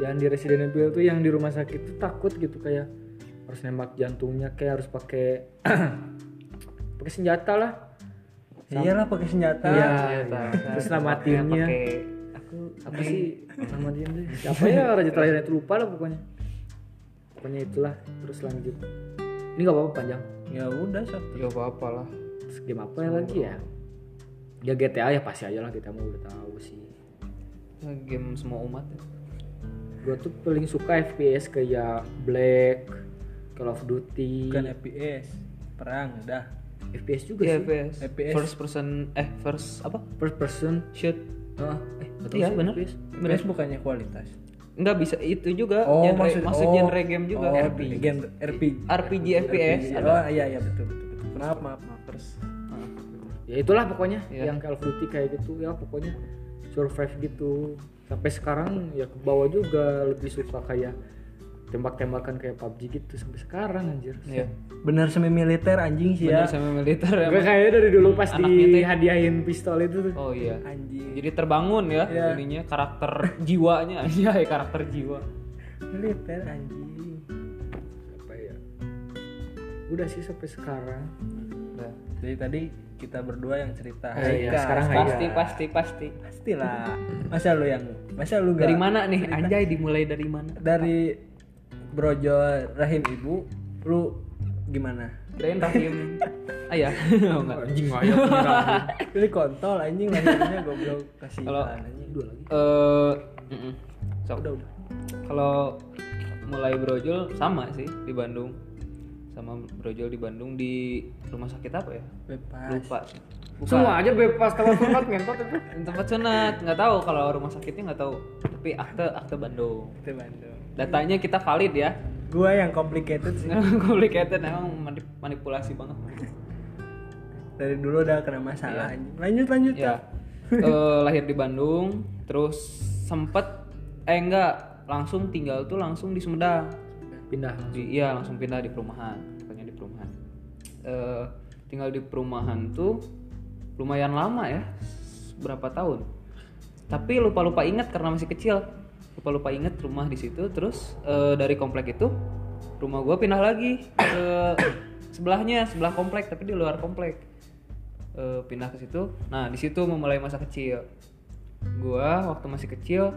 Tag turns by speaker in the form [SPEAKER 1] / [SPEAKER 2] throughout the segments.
[SPEAKER 1] yang di Resident Evil tuh yang di rumah sakit tuh takut gitu kayak harus nembak jantungnya kayak harus pakai pakai senjata lah.
[SPEAKER 2] Iyalah pakai senjata.
[SPEAKER 1] Iya,
[SPEAKER 3] Ternyata.
[SPEAKER 1] iya. terus namatinnya
[SPEAKER 3] aku
[SPEAKER 1] apa sih? Nama tuh siapa ya? Raja terakhir itu lupa lah pokoknya. Pokoknya itulah. Terus lanjut. Ini nggak apa-apa panjang.
[SPEAKER 2] Ya udah sok
[SPEAKER 3] ya apa apa lah.
[SPEAKER 1] Terus game apa ya lagi ya? Ya GTA ya pasti aja lah. Kita mau udah tahu sih.
[SPEAKER 3] Ya, game semua umat ya.
[SPEAKER 1] Gue tuh paling suka FPS kayak Black Call of Duty
[SPEAKER 2] bukan FPS perang udah
[SPEAKER 1] FPS juga
[SPEAKER 3] Iya,
[SPEAKER 1] sih
[SPEAKER 3] FPS.
[SPEAKER 2] FPS.
[SPEAKER 3] First person eh first apa?
[SPEAKER 1] first person
[SPEAKER 3] Shoot.
[SPEAKER 1] ah eh tahu
[SPEAKER 3] Iya,
[SPEAKER 1] sih
[SPEAKER 3] bener.
[SPEAKER 1] FPS.
[SPEAKER 2] FPS bukannya kualitas
[SPEAKER 3] Enggak bisa itu juga
[SPEAKER 2] Oh,
[SPEAKER 3] genre,
[SPEAKER 2] maksud-
[SPEAKER 3] maksud
[SPEAKER 2] oh.
[SPEAKER 3] genre game juga
[SPEAKER 2] oh,
[SPEAKER 3] RPG.
[SPEAKER 2] game RPG
[SPEAKER 3] RPG FPS
[SPEAKER 2] RPG.
[SPEAKER 3] ada.
[SPEAKER 2] oh iya iya betul betul, betul. maaf maaf maaf
[SPEAKER 3] Ah.
[SPEAKER 1] ya itulah pokoknya
[SPEAKER 3] Iya.
[SPEAKER 1] yang Call of Duty kayak gitu ya pokoknya survive gitu sampai sekarang ya ke bawah juga lebih suka kayak tembak-tembakan kayak PUBG gitu sampai sekarang anjir
[SPEAKER 3] Iya.
[SPEAKER 2] bener semi militer anjing sih
[SPEAKER 3] Bener
[SPEAKER 2] ya
[SPEAKER 3] sama militer
[SPEAKER 1] Gue kayaknya dari dulu pas dihadiahin pistol itu tuh
[SPEAKER 3] Oh iya.
[SPEAKER 2] anjing
[SPEAKER 3] Jadi terbangun ya
[SPEAKER 2] Iya.
[SPEAKER 3] ininya karakter jiwanya. Iya, karakter jiwa.
[SPEAKER 2] militer anjing
[SPEAKER 1] apa ya udah sih sampai sekarang
[SPEAKER 3] Udah.
[SPEAKER 2] jadi tadi kita berdua yang cerita
[SPEAKER 1] Oh, iya, sekarang
[SPEAKER 3] Pasti
[SPEAKER 1] Haika.
[SPEAKER 3] pasti pasti.
[SPEAKER 2] pastilah masa lu yang masa lu
[SPEAKER 3] Dari mana nih? Anjay dimulai dari mana?
[SPEAKER 2] dari brojol rahim ibu lu gimana
[SPEAKER 3] Kirain Rahim. Ah ya. oh enggak.
[SPEAKER 1] anjing penyerahan
[SPEAKER 2] ini kontol anjing lahirnya goblok kasih
[SPEAKER 3] Kalau-
[SPEAKER 1] dua lagi
[SPEAKER 3] Eh, mm-mm. Sok.
[SPEAKER 2] udah udah
[SPEAKER 3] Kalau mulai brojol sama sih di Bandung. Sama brojol di Bandung di rumah sakit apa ya?
[SPEAKER 2] bebas.
[SPEAKER 3] Lupa. Bukan.
[SPEAKER 1] semua aja bebas kalau sunat ngentot itu
[SPEAKER 3] tempat sunat nggak tahu kalau rumah sakitnya nggak tahu. Tapi akte akte Bandung.
[SPEAKER 2] Itu Bandung.
[SPEAKER 3] Datanya kita valid ya.
[SPEAKER 2] Gua yang complicated sih.
[SPEAKER 3] Complicated emang manip- manipulasi banget.
[SPEAKER 2] Dari dulu udah kena masalah. Anjing lanjut lanjut
[SPEAKER 3] ya Eh, lahir di Bandung terus sempet eh enggak langsung tinggal tuh langsung di Sumedang
[SPEAKER 1] pindah
[SPEAKER 3] di iya langsung pindah di perumahan tepatnya di perumahan. Eh, tinggal di perumahan tuh lumayan lama ya berapa tahun. Tapi lupa lupa inget karena masih kecil. Lupa lupa inget rumah di situ terus eh, dari komplek itu rumah gua pindah lagi ke sebelahnya sebelah komplek tapi di luar komplek. Eh, pindah ke situ. Nah di situ memulai masa kecil. Gua waktu masih kecil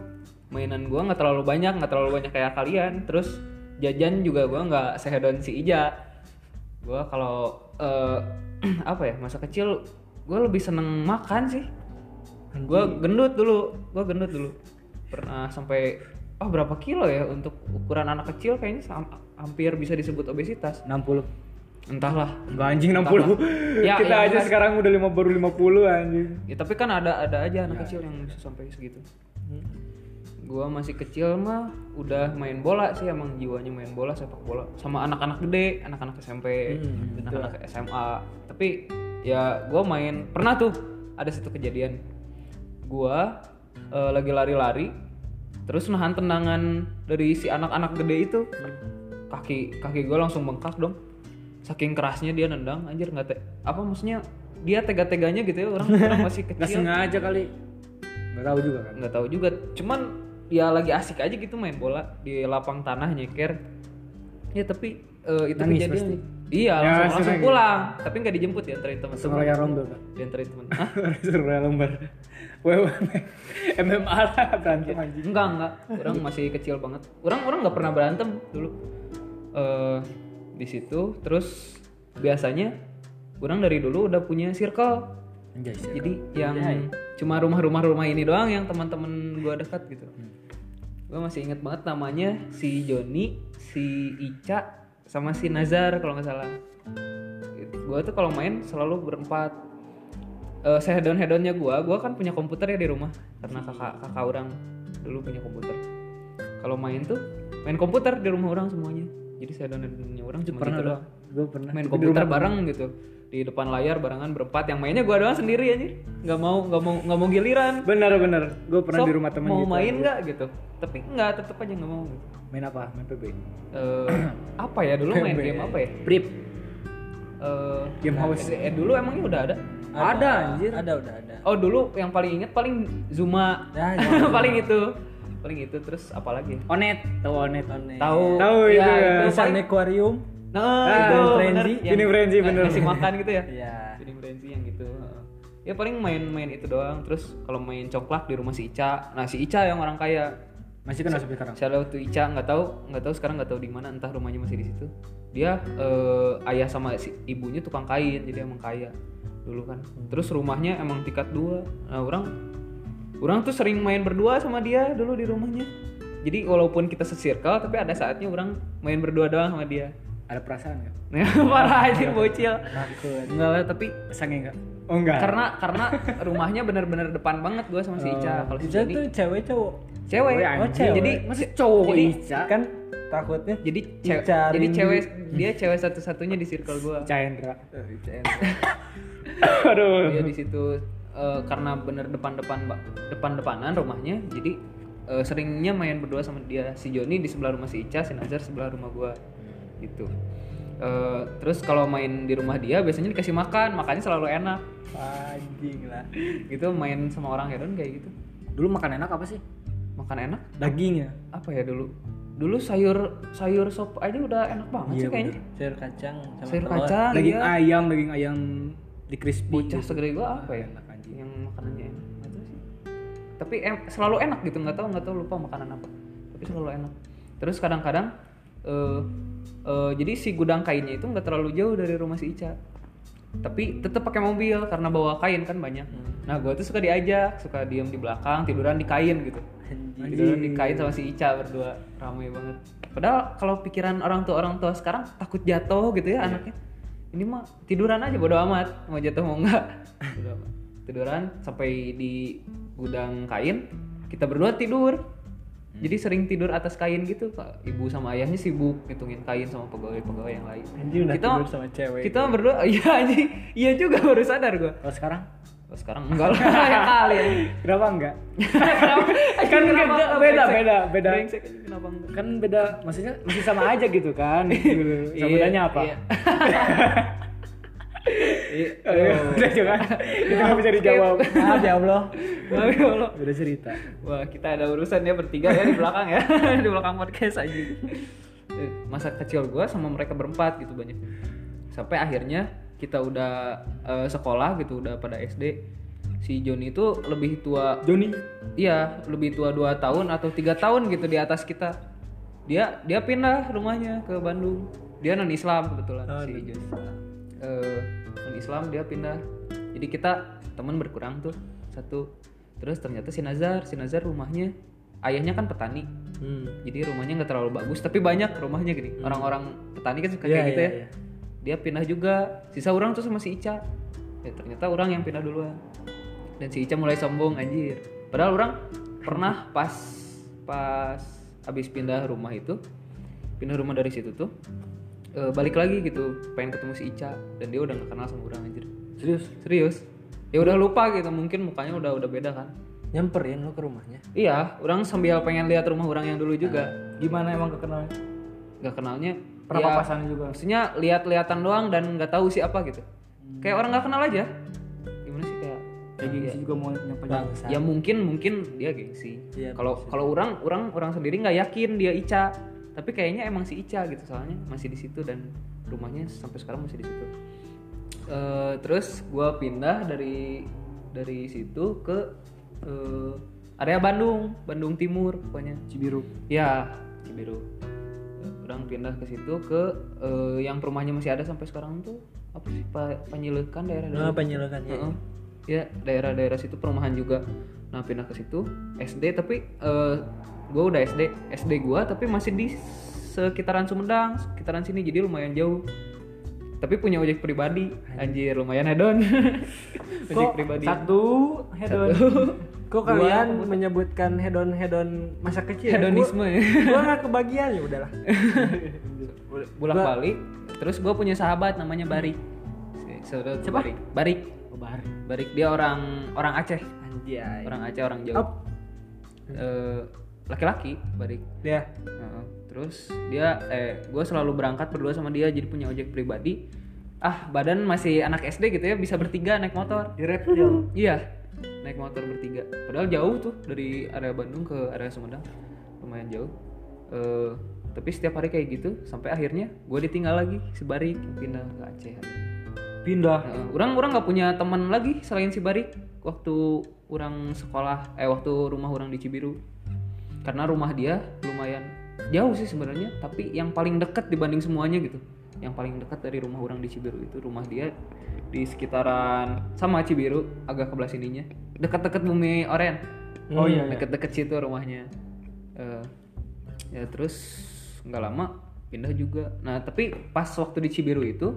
[SPEAKER 3] mainan gua nggak terlalu banyak nggak terlalu banyak kayak kalian. Terus jajan juga gua nggak sehedon si Ija. Gua kalau eh, apa ya masa kecil gua lebih seneng makan sih. Gua gendut dulu gua gendut dulu. Pernah sampai oh berapa kilo ya untuk ukuran anak kecil kayaknya hampir bisa disebut obesitas.
[SPEAKER 1] 60
[SPEAKER 3] entahlah.
[SPEAKER 1] Enggak anjing 60
[SPEAKER 3] Ya,
[SPEAKER 1] kita
[SPEAKER 3] ya,
[SPEAKER 1] aja
[SPEAKER 3] mas-
[SPEAKER 1] sekarang udah lima baru 50 anjing.
[SPEAKER 3] Ya tapi kan ada ada aja anak kecil yang bisa sampai segitu. Gua masih kecil mah udah main bola sih emang jiwanya main bola sepak bola sama anak-anak gede, anak-anak SMP, anak-anak SMA. Tapi ya gua main pernah tuh ada satu kejadian. Gua eh, lagi lari-lari terus nahan tendangan dari si anak-anak gede itu. Kaki kaki gua langsung bengkak dong. Saking kerasnya dia nendang anjir nggak te apa maksudnya dia tega-teganya gitu ya orang orang masih
[SPEAKER 1] nggak
[SPEAKER 3] kecil
[SPEAKER 1] sengaja kali nggak tahu juga kan
[SPEAKER 3] nggak tahu juga cuman ya lagi asik aja gitu main bola di lapang tanah nyeker. Ya tapi eh, itu
[SPEAKER 1] Nangis
[SPEAKER 3] kejadian.
[SPEAKER 1] pasti.
[SPEAKER 3] iya
[SPEAKER 1] Ya,
[SPEAKER 3] langsung, langsung
[SPEAKER 1] nangis.
[SPEAKER 3] pulang. Tapi nggak dijemput ya antarin teman
[SPEAKER 1] raya rombel kan
[SPEAKER 3] diantarin teman. Hah?
[SPEAKER 1] suruh raya lembar wewe MMA lah berantem anjing.
[SPEAKER 3] Enggak enggak. Orang masih kecil banget. Orang orang nggak pernah berantem dulu. Eh di situ terus biasanya orang dari dulu udah punya circle.
[SPEAKER 1] Anjay
[SPEAKER 3] jadi yang cuma rumah-rumah rumah ini doang yang teman-teman gua dekat gitu gua masih inget banget namanya si Joni si Ica sama si Nazar kalau nggak salah. Gua tuh kalau main selalu berempat. Eh sehedon hedonnya gua gua kan punya komputer ya di rumah. Karena kakak kakak orang dulu punya komputer. Kalau main tuh main komputer di rumah orang semuanya. Jadi sehedon hedonnya orang cuma
[SPEAKER 1] pernah
[SPEAKER 3] gitu
[SPEAKER 1] loh
[SPEAKER 3] doang.
[SPEAKER 1] Gue pernah.
[SPEAKER 3] Main komputer bareng gitu di depan layar barengan berempat. Yang mainnya gua doang sendiri aja nggak mau nggak mau nggak mau giliran.
[SPEAKER 1] Bener bener gue pernah
[SPEAKER 3] Sok,
[SPEAKER 1] di rumah temen
[SPEAKER 3] mau
[SPEAKER 1] gitu
[SPEAKER 3] main nggak gitu? Tapi nggak tetep aja nggak mau. Gitu.
[SPEAKER 1] main apa? Main PB
[SPEAKER 3] Eh, apa ya? Dulu main game apa ya?
[SPEAKER 1] Prip.
[SPEAKER 3] Eh,
[SPEAKER 1] Game house.
[SPEAKER 3] eh, dulu emangnya udah ada?
[SPEAKER 1] Ada. Anjir.
[SPEAKER 2] Ada udah ada.
[SPEAKER 3] Oh dulu yang paling inget paling Zuma.
[SPEAKER 2] Ya, ya.
[SPEAKER 3] paling itu. Paling itu. Terus apa lagi?
[SPEAKER 1] Onet, tahu Onet.
[SPEAKER 2] Onet.
[SPEAKER 3] tahu.
[SPEAKER 1] Tahu
[SPEAKER 3] ya,
[SPEAKER 1] itu ya.
[SPEAKER 3] itu paling-
[SPEAKER 2] akuarium.
[SPEAKER 3] Nah
[SPEAKER 1] Ah,
[SPEAKER 3] itu
[SPEAKER 2] frenzy.
[SPEAKER 3] yang
[SPEAKER 1] Feeding frenzy, bener.
[SPEAKER 3] ngasih makan gitu ya?
[SPEAKER 2] Iya.
[SPEAKER 3] feeding frenzy yang gitu. Heeh. ya paling main-main itu doang. Terus kalau main congklak di rumah si Ica. Nah si Ica yang orang kaya.
[SPEAKER 1] Masih kan sampai sekarang.
[SPEAKER 3] Shout out to Ica. Nggak tahu nggak tahu sekarang nggak tahu di mana. Entah rumahnya masih di situ. Dia eh, ayah sama si ibunya tukang kain jadi emang kaya dulu kan. Terus rumahnya emang tingkat dua. Nah orang orang tuh sering main berdua sama dia dulu di rumahnya. Jadi walaupun kita se-circle tapi ada saatnya orang main berdua doang sama dia
[SPEAKER 1] Ada perasaan nggak?
[SPEAKER 3] Nah, parah aja bocil enggak lah tapi
[SPEAKER 1] Sange nggak? Oh enggak.
[SPEAKER 3] karena karena rumahnya bener-bener depan banget gua sama si Ica kalau si
[SPEAKER 2] Ica tuh cewek cowok.
[SPEAKER 3] cewek
[SPEAKER 1] Oh,
[SPEAKER 2] cewek.
[SPEAKER 3] jadi
[SPEAKER 1] masih cowok
[SPEAKER 3] Jadi-
[SPEAKER 1] Ica.
[SPEAKER 2] Kan takutnya
[SPEAKER 3] jadi cewek
[SPEAKER 2] Ica
[SPEAKER 3] jadi
[SPEAKER 2] Rindu.
[SPEAKER 3] cewek dia cewek satu-satunya di circle gua
[SPEAKER 1] Chandra.
[SPEAKER 2] Eh, Ica
[SPEAKER 1] Aduh.
[SPEAKER 3] dia di situ eh, karena bener depan-depan depan-depanan rumahnya jadi eh, seringnya main berdua sama dia si Joni di sebelah rumah si Ica si Nazar sebelah rumah gua gitu Eh, terus kalau main di rumah dia biasanya dikasih makan makannya selalu enak
[SPEAKER 2] Anjing lah.
[SPEAKER 3] gitu main sama orang hedon kayak gitu
[SPEAKER 1] Dulu makan enak apa sih?
[SPEAKER 3] makan enak
[SPEAKER 2] Daging ya?
[SPEAKER 3] apa ya dulu dulu sayur sayur sop aja udah enak banget sih kayaknya
[SPEAKER 2] Sayur kacang sama
[SPEAKER 3] sayur
[SPEAKER 2] telur.
[SPEAKER 3] kacang
[SPEAKER 1] daging
[SPEAKER 3] iya.
[SPEAKER 1] ayam, daging ayam di crispy.
[SPEAKER 3] bocah segede gua apa ya
[SPEAKER 1] Enak anjing.
[SPEAKER 3] yang makanannya enak sih tapi em, selalu enak gitu nggak tahu nggak tahu lupa makanan apa tapi selalu enak terus kadang-kadang eh eh, jadi si gudang kainnya itu nggak terlalu jauh dari rumah si Ica. Tapi tetap pakai mobil karena bawa kain kan banyak. Nah gua tuh suka diajak suka diem di belakang tiduran di kain gitu.
[SPEAKER 2] Anjing.
[SPEAKER 3] tiduran di kain sama si Ica berdua ramai banget. Padahal kalau pikiran orang tua orang tua sekarang takut jatuh gitu ya anaknya. Ini mah tiduran aja bodo amat. Mau jatuh mau enggak Bodo amat. tiduran sampai di gudang kain kita berdua tidur jadi sering tidur atas kain gitu Pak. ibu sama ayahnya sibuk ngitungin kain sama pegawai-pegawai yang lain
[SPEAKER 2] Anjing udah
[SPEAKER 3] kita
[SPEAKER 2] tidur sama cewek.
[SPEAKER 3] kita berdua iya anjing iya juga baru sadar gua
[SPEAKER 1] Kalau sekarang?
[SPEAKER 3] oh, sekarang enggak lah ya kali.
[SPEAKER 1] Kenapa enggak?
[SPEAKER 3] kan
[SPEAKER 1] beda, beda, beda, beda.
[SPEAKER 3] Aja, kenapa enggak?
[SPEAKER 1] Kan beda, maksudnya masih sama aja gitu kan. Gitu. Sama
[SPEAKER 3] Iya,
[SPEAKER 1] bedanya apa?
[SPEAKER 3] iya. Iya.
[SPEAKER 1] Ayo, Udah juga. Itu nggak bisa dijawab.
[SPEAKER 2] Maaf ya Allah.
[SPEAKER 3] Maaf ya Allah.
[SPEAKER 1] Udah cerita.
[SPEAKER 3] Wah, kita ada urusan ya bertiga ya di belakang ya. di belakang podcast aja. Eh, Masa kecil gua sama mereka berempat gitu banyak. Sampai akhirnya kita udah eh, sekolah gitu, udah pada SD. Si Joni itu lebih tua
[SPEAKER 1] Joni.
[SPEAKER 3] Iya, lebih tua 2 tahun atau tiga tahun gitu di atas kita. Dia dia pindah rumahnya ke Bandung. Dia non Islam kebetulan
[SPEAKER 2] Oh,
[SPEAKER 3] si Joni. Eh, non Islam dia pindah. Jadi kita teman berkurang tuh satu. Terus ternyata si Nazar, si Nazar rumahnya ayahnya kan petani.
[SPEAKER 2] Hmm.
[SPEAKER 3] Jadi rumahnya nggak terlalu bagus, tapi banyak rumahnya gini. Orang-orang petani kan suka
[SPEAKER 2] Iya,
[SPEAKER 3] kayak gitu
[SPEAKER 2] iya,
[SPEAKER 3] ya.
[SPEAKER 2] iya.
[SPEAKER 3] Dia pindah juga. Sisa orang tuh sama si Ica. Ya, ternyata orang yang pindah duluan. Dan si Ica mulai sombong anjir. Padahal orang pernah pas pas habis pindah rumah itu, pindah rumah dari situ tuh eh, balik lagi gitu, pengen ketemu si Ica dan dia udah gak kenal sama orang anjir.
[SPEAKER 1] Serius?
[SPEAKER 3] Serius. Ya udah lupa gitu, mungkin mukanya udah udah beda kan.
[SPEAKER 2] Nyamperin lu ke rumahnya.
[SPEAKER 3] Iya, orang sambil pengen lihat rumah orang yang dulu juga.
[SPEAKER 1] Gimana emang kekenal?
[SPEAKER 3] nggak kenalnya
[SPEAKER 1] Pernah
[SPEAKER 3] ya,
[SPEAKER 1] papasan juga?
[SPEAKER 3] maksudnya lihat-lihatan doang dan nggak tahu siapa gitu kayak orang nggak kenal aja gimana sih kayak
[SPEAKER 1] Kayak gengsi juga mau nyapa
[SPEAKER 2] Bangsa.
[SPEAKER 3] ya mungkin mungkin dia gengsi
[SPEAKER 2] Iya,
[SPEAKER 3] kalau kalau orang orang orang sendiri nggak yakin dia Ica tapi kayaknya emang si Ica gitu soalnya masih di situ dan rumahnya sampai sekarang masih di situ Eh, terus gua pindah dari dari situ ke eh, area Bandung Bandung Timur pokoknya
[SPEAKER 1] Cibiru.
[SPEAKER 3] Ya, Cibiru. Orang pindah ke situ ke eh, yang rumahnya masih ada sampai sekarang tuh apa sih pa, Panyilekan daerah-daerah.
[SPEAKER 2] Nah, penyelokannya.
[SPEAKER 3] Heeh. Ya, daerah-daerah situ perumahan juga. Nah, pindah ke situ SD tapi eh gua udah SD, SD gua tapi masih di sekitaran Sumedang, sekitaran sini jadi lumayan jauh. Tapi punya ojek pribadi, anjir lumayan hedon. ojek
[SPEAKER 2] Kok
[SPEAKER 3] pribadi.
[SPEAKER 2] satu hedon. Kok kalian menyebutkan hedon-hedon masa kecil? ya?
[SPEAKER 3] Hedonisme ya.
[SPEAKER 2] Gua, gua gak kebagian ya udahlah.
[SPEAKER 3] bolak balik terus gue punya sahabat namanya Barik saudara
[SPEAKER 2] Siapa?
[SPEAKER 3] Barik Barik
[SPEAKER 1] Oh, Bahari.
[SPEAKER 3] Barik dia orang orang Aceh
[SPEAKER 2] Anjay.
[SPEAKER 3] orang Aceh orang Jawa
[SPEAKER 2] Up.
[SPEAKER 3] Eh, laki-laki Barik
[SPEAKER 2] Ya.
[SPEAKER 3] Heeh. terus dia eh gue selalu berangkat berdua sama dia jadi punya ojek pribadi ah badan masih anak SD gitu ya bisa bertiga naik motor
[SPEAKER 2] Di reptil.
[SPEAKER 3] iya naik motor bertiga padahal jauh tuh dari area Bandung ke area Sumedang lumayan jauh Eh, tapi setiap hari kayak gitu sampai akhirnya gue ditinggal lagi sebalik pindah ke Aceh
[SPEAKER 2] pindah.
[SPEAKER 3] Heeh, orang orang nggak punya teman lagi selain si Barik waktu orang sekolah eh waktu rumah orang di Cibiru. Karena rumah dia lumayan jauh sih sebenarnya tapi yang paling dekat dibanding semuanya gitu. Yang paling dekat dari rumah orang di Cibiru itu rumah dia di sekitaran sama Cibiru agak ke belah sininya. Dekat-dekat bumi oren.
[SPEAKER 2] Oh iya, iya.
[SPEAKER 3] deket-deket situ rumahnya. Eh, ya terus nggak lama pindah juga. Nah tapi pas waktu di Cibiru itu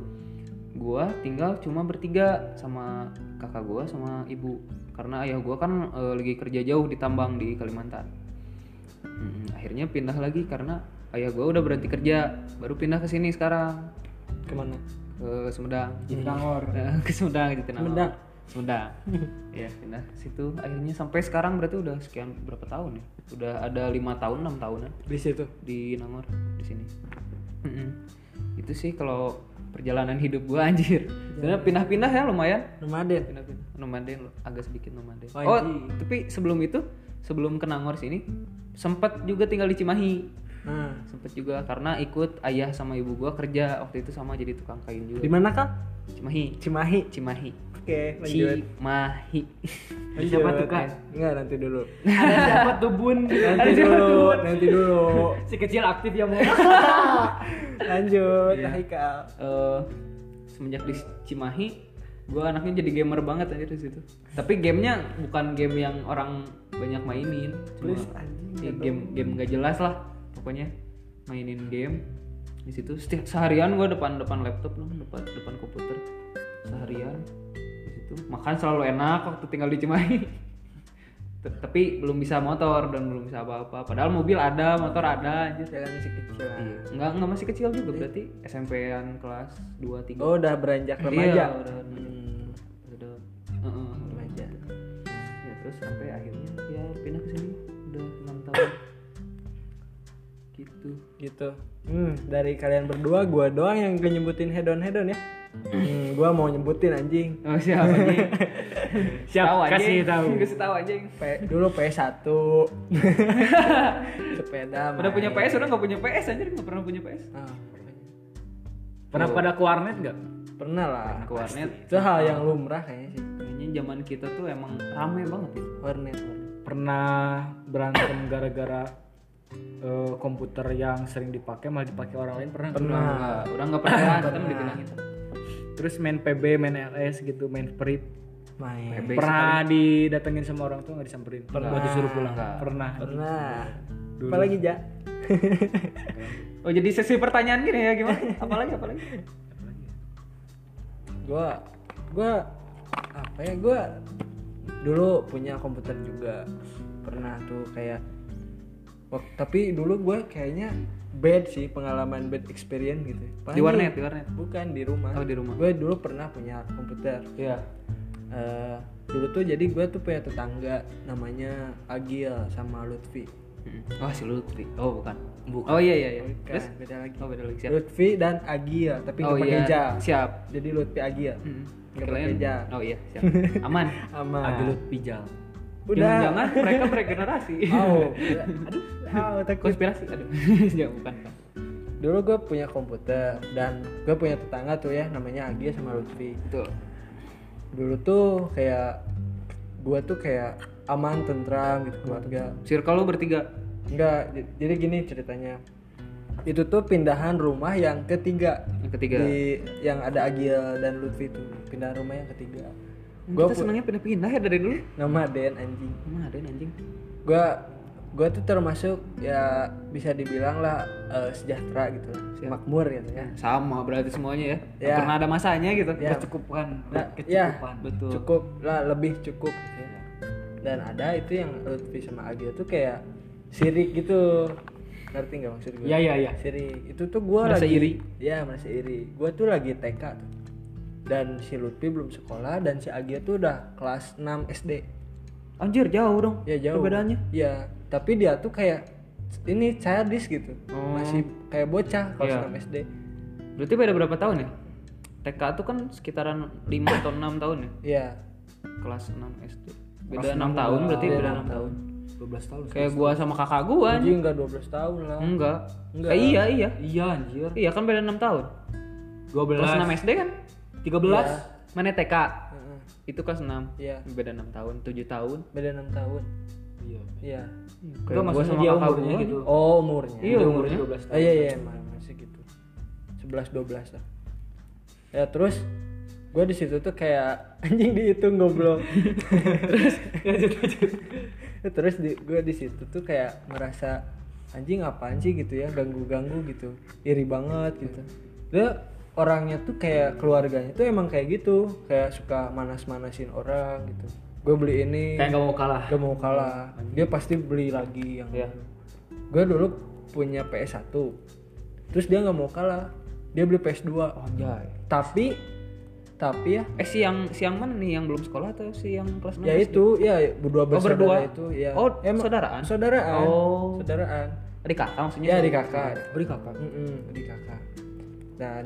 [SPEAKER 3] gua tinggal cuma bertiga sama kakak gua sama ibu. Karena ayah gua kan eh, lagi kerja jauh di tambang di Kalimantan. Mm, akhirnya pindah lagi karena ayah gua udah berhenti kerja baru pindah ke sini sekarang.
[SPEAKER 2] Ke mana?
[SPEAKER 3] Ke Sumedang.
[SPEAKER 2] Jatinangor
[SPEAKER 3] Eh, ke Sumedang Jatinangor
[SPEAKER 2] Sumedang.
[SPEAKER 3] Sumedang. Ya pindah situ. Akhirnya sampai sekarang berarti udah sekian berapa tahun ya? Udah ada lima tahun enam tahunan
[SPEAKER 2] di situ?
[SPEAKER 3] di Nangor di sini. Itu sih kalau perjalanan hidup gua anjir. Sebenarnya pindah-pindah ya lumayan.
[SPEAKER 2] Nomaden.
[SPEAKER 3] Pindah-pindah. Nomaden lo- agak sedikit nomaden.
[SPEAKER 2] Oh,
[SPEAKER 3] oh tapi sebelum itu sebelum ke Nangor sini sempat juga tinggal di Cimahi.
[SPEAKER 2] Nah.
[SPEAKER 3] Sempet juga karena ikut ayah sama ibu gua kerja waktu itu sama jadi tukang kain juga.
[SPEAKER 2] Di mana kak?
[SPEAKER 3] Cimahi.
[SPEAKER 2] Cimahi.
[SPEAKER 3] Cimahi
[SPEAKER 2] oke lanjut.
[SPEAKER 3] Cimahi
[SPEAKER 2] Lanjut.
[SPEAKER 1] Siapa tuh, Kak?
[SPEAKER 2] enggak nanti dulu.
[SPEAKER 1] Ada siapa tuh bun?
[SPEAKER 2] Nanti dulu nanti dulu.
[SPEAKER 1] Si kecil aktif ya mau
[SPEAKER 2] lanjut.
[SPEAKER 3] Iya.
[SPEAKER 2] Haikal
[SPEAKER 3] Eh, semenjak di Cimahi gue anaknya jadi gamer banget aja di situ. Tapi gamenya bukan game yang orang banyak mainin. Cuma
[SPEAKER 2] Please, anjing,
[SPEAKER 3] ya, game game gak jelas lah pokoknya mainin game. Di situ setiap seharian gue depan depan laptop loh depan depan komputer. Seharian di situ makan selalu enak waktu tinggal di Cimahi. Tapi belum bisa motor dan belum bisa apa-apa. Padahal mobil ada motor ada aja
[SPEAKER 2] jangan masih kecil.
[SPEAKER 3] Iya. Nggak, nggak masih kecil juga berarti. SMP-an kelas 2 3.
[SPEAKER 2] oh udah beranjak
[SPEAKER 3] Iya,
[SPEAKER 2] remaja?
[SPEAKER 3] udah remaja.
[SPEAKER 2] Hmm,
[SPEAKER 3] Udah. Heeh,
[SPEAKER 2] remaja.
[SPEAKER 3] Ya terus sampai akhirnya gitu.
[SPEAKER 2] hmm, dari kalian berdua gua doang yang gak nyebutin hedon hedon ya hmm, gua mau nyebutin anjing
[SPEAKER 3] Oh, siapa nih?
[SPEAKER 1] Siap, kasih tahu.
[SPEAKER 3] Kasih tahu aja.
[SPEAKER 2] P, dulu PS1 sepeda
[SPEAKER 3] Udah punya
[SPEAKER 2] main.
[SPEAKER 3] PS, udah nggak punya PS aja, nggak pernah punya PS.
[SPEAKER 2] Ah,
[SPEAKER 1] pernah pada ke warnet nggak
[SPEAKER 2] pernah lah
[SPEAKER 3] Ke warnet.
[SPEAKER 2] itu hal yang lumrah kayaknya sih
[SPEAKER 3] Kayaknya zaman kita tuh emang rame banget ya.
[SPEAKER 2] warnet warnet
[SPEAKER 1] pernah berantem gara-gara eh, komputer yang sering dipakai malah dipakai orang lain pernah?
[SPEAKER 2] Pernah.
[SPEAKER 3] Nggak, udah nggak pernah berantem dibilang itu.
[SPEAKER 1] terus main PB main LS gitu main Sprint
[SPEAKER 2] main
[SPEAKER 3] PB
[SPEAKER 1] pernah didatengin sama orang tua nggak disamperin pernah
[SPEAKER 3] Nggak.
[SPEAKER 1] disuruh pulang
[SPEAKER 3] Nggak.
[SPEAKER 1] pernah
[SPEAKER 2] pernah apalagi ja
[SPEAKER 3] Oh jadi sesi pertanyaan gini ya gimana? Apalagi apalagi?
[SPEAKER 2] gua gua apa ya gua dulu punya komputer juga pernah tuh kayak wak- tapi dulu gua kayaknya bad sih pengalaman bad experience gitu
[SPEAKER 3] Di warnet, di warnet.
[SPEAKER 2] bukan di rumah
[SPEAKER 3] Oh, di rumah.
[SPEAKER 2] gue dulu pernah punya komputer
[SPEAKER 1] Iya.
[SPEAKER 2] Eh, dulu tuh jadi gue tuh punya tetangga namanya Agil sama Lutfi.
[SPEAKER 3] Oh si Lutfi. Oh bukan. Oh iya iya iya.
[SPEAKER 2] Bukan,
[SPEAKER 3] Terus?
[SPEAKER 2] beda lagi
[SPEAKER 3] Oh beda lagi siap.
[SPEAKER 2] Lutfi dan Agil tapi
[SPEAKER 3] Oh
[SPEAKER 2] pakai
[SPEAKER 3] iya.
[SPEAKER 2] ja
[SPEAKER 3] Siap.
[SPEAKER 2] jadi Lutfi Agil
[SPEAKER 3] Mm.
[SPEAKER 2] Pakai ja.
[SPEAKER 3] Oh iya siap. Aman.
[SPEAKER 2] aman
[SPEAKER 1] Agelut Pijal.
[SPEAKER 2] Udah
[SPEAKER 3] Jangan mereka beregenerasi.
[SPEAKER 2] oh aduh oh, takut
[SPEAKER 3] Konspirasi. Aduh. ya bukan.
[SPEAKER 2] dulu gue punya komputer dan gue punya tetangga tuh ya namanya Agil sama Lutfi
[SPEAKER 3] Betul.
[SPEAKER 2] dulu tuh kayak gue tuh kayak aman tentram gitu keluarga
[SPEAKER 3] Circle lu bertiga.
[SPEAKER 2] Enggak, jadi gini ceritanya. Itu tuh pindahan rumah yang ketiga.
[SPEAKER 3] Yang ketiga.
[SPEAKER 2] Di yang ada Agil dan Lutfi itu. Pindahan rumah yang ketiga.
[SPEAKER 3] Gua kita senangnya pindah-pindah ya dari dulu.
[SPEAKER 2] nama Den anjing.
[SPEAKER 3] Mana ada anjing.
[SPEAKER 2] Gua gua tuh termasuk ya bisa dibilang lah eh, sejahtera gitu lah.
[SPEAKER 3] Siap.
[SPEAKER 2] Makmur gitu ya.
[SPEAKER 3] Sama berarti semuanya ya.
[SPEAKER 2] Ya.
[SPEAKER 3] Pernah ada masanya gitu.
[SPEAKER 2] Ya.
[SPEAKER 1] Kecukupan.
[SPEAKER 2] Nah, ya,
[SPEAKER 1] Kecukupan.
[SPEAKER 3] Betul.
[SPEAKER 2] cukup lah lebih cukup gitu ya. Dan ada itu yang Lutfi sama Agil tuh kayak sirik gitu. Ngerti nggak maksud gue?
[SPEAKER 1] Iya iya iya.
[SPEAKER 2] Sirik. Itu tuh gua
[SPEAKER 3] Merasa
[SPEAKER 2] lagi
[SPEAKER 3] iri?
[SPEAKER 2] Ya, merasa iri. Gua tuh lagi TK tuh. Dan si Lutfi belum sekolah dan si Agia tuh udah kelas 6 SD.
[SPEAKER 3] Anjir jauh dong.
[SPEAKER 2] Ya jauh.
[SPEAKER 3] Perbedaannya.
[SPEAKER 2] Iya, tapi dia tuh kayak ini childish gitu.
[SPEAKER 3] Oh.
[SPEAKER 2] Masih kayak bocah kelas
[SPEAKER 3] Iya.
[SPEAKER 2] 6 SD.
[SPEAKER 3] Berarti beda berapa tahun ya? TK tuh kan sekitaran 5 atau 6 tahun ya?
[SPEAKER 2] Iya.
[SPEAKER 3] Kelas 6 SD. beda enam tahun berarti
[SPEAKER 2] Beda
[SPEAKER 3] beda
[SPEAKER 2] enam
[SPEAKER 3] enam tahun
[SPEAKER 1] 12 tahun
[SPEAKER 3] kayak gua sama kakak gua anjing
[SPEAKER 2] enggak 12 tahun lah
[SPEAKER 3] enggak
[SPEAKER 2] Enggak.
[SPEAKER 3] Eh, iya iya
[SPEAKER 1] iya anjir
[SPEAKER 3] iya kan beda enam tahun
[SPEAKER 1] 12
[SPEAKER 3] kelas 6 SD kan
[SPEAKER 1] 13
[SPEAKER 3] mana TK
[SPEAKER 2] Heeh.
[SPEAKER 3] itu kelas 6
[SPEAKER 2] Iya.
[SPEAKER 3] beda enam tahun 7 tahun
[SPEAKER 2] beda 6 tahun
[SPEAKER 1] iya
[SPEAKER 2] iya
[SPEAKER 3] gua
[SPEAKER 1] maksudnya
[SPEAKER 3] sama
[SPEAKER 1] dia
[SPEAKER 3] kakak
[SPEAKER 1] umurnya
[SPEAKER 3] gua
[SPEAKER 1] gitu.
[SPEAKER 2] oh umurnya
[SPEAKER 3] Iya, umurnya.
[SPEAKER 1] 12 tahun
[SPEAKER 2] Oh iya iya masih gitu. 11 12 lah. Ya terus gue di situ tuh kayak anjing dihitung goblok. terus terus di gue di situ tuh kayak merasa anjing apaan sih gitu ya ganggu-ganggu gitu. Iri banget gitu. Dia orangnya tuh kayak keluarganya tuh emang kayak gitu, kayak suka manas-manasin orang gitu. Gue beli ini,
[SPEAKER 1] kayak gak mau kalah.
[SPEAKER 2] gak mau kalah. Dia pasti beli lagi yang
[SPEAKER 1] Iya.
[SPEAKER 2] gue dulu punya PS1 terus dia nggak mau kalah. Dia beli PS2
[SPEAKER 3] oh anjay.
[SPEAKER 2] Tapi tapi ya.
[SPEAKER 3] Eh si yang si yang mana nih? Yang belum sekolah atau si yang kelas 6
[SPEAKER 2] ya itu ya berdua
[SPEAKER 3] Oh,
[SPEAKER 2] bersaudara
[SPEAKER 3] berdua?
[SPEAKER 2] itu ya.
[SPEAKER 3] Oh,
[SPEAKER 2] Emang-
[SPEAKER 3] saudaraan?
[SPEAKER 2] saudaraan
[SPEAKER 3] Oh.
[SPEAKER 2] saudaraan.
[SPEAKER 3] Adik kakak maksudnya?
[SPEAKER 2] Ya di kakak.
[SPEAKER 1] Beri kakak.
[SPEAKER 2] Mm-mm, di kakak. Dan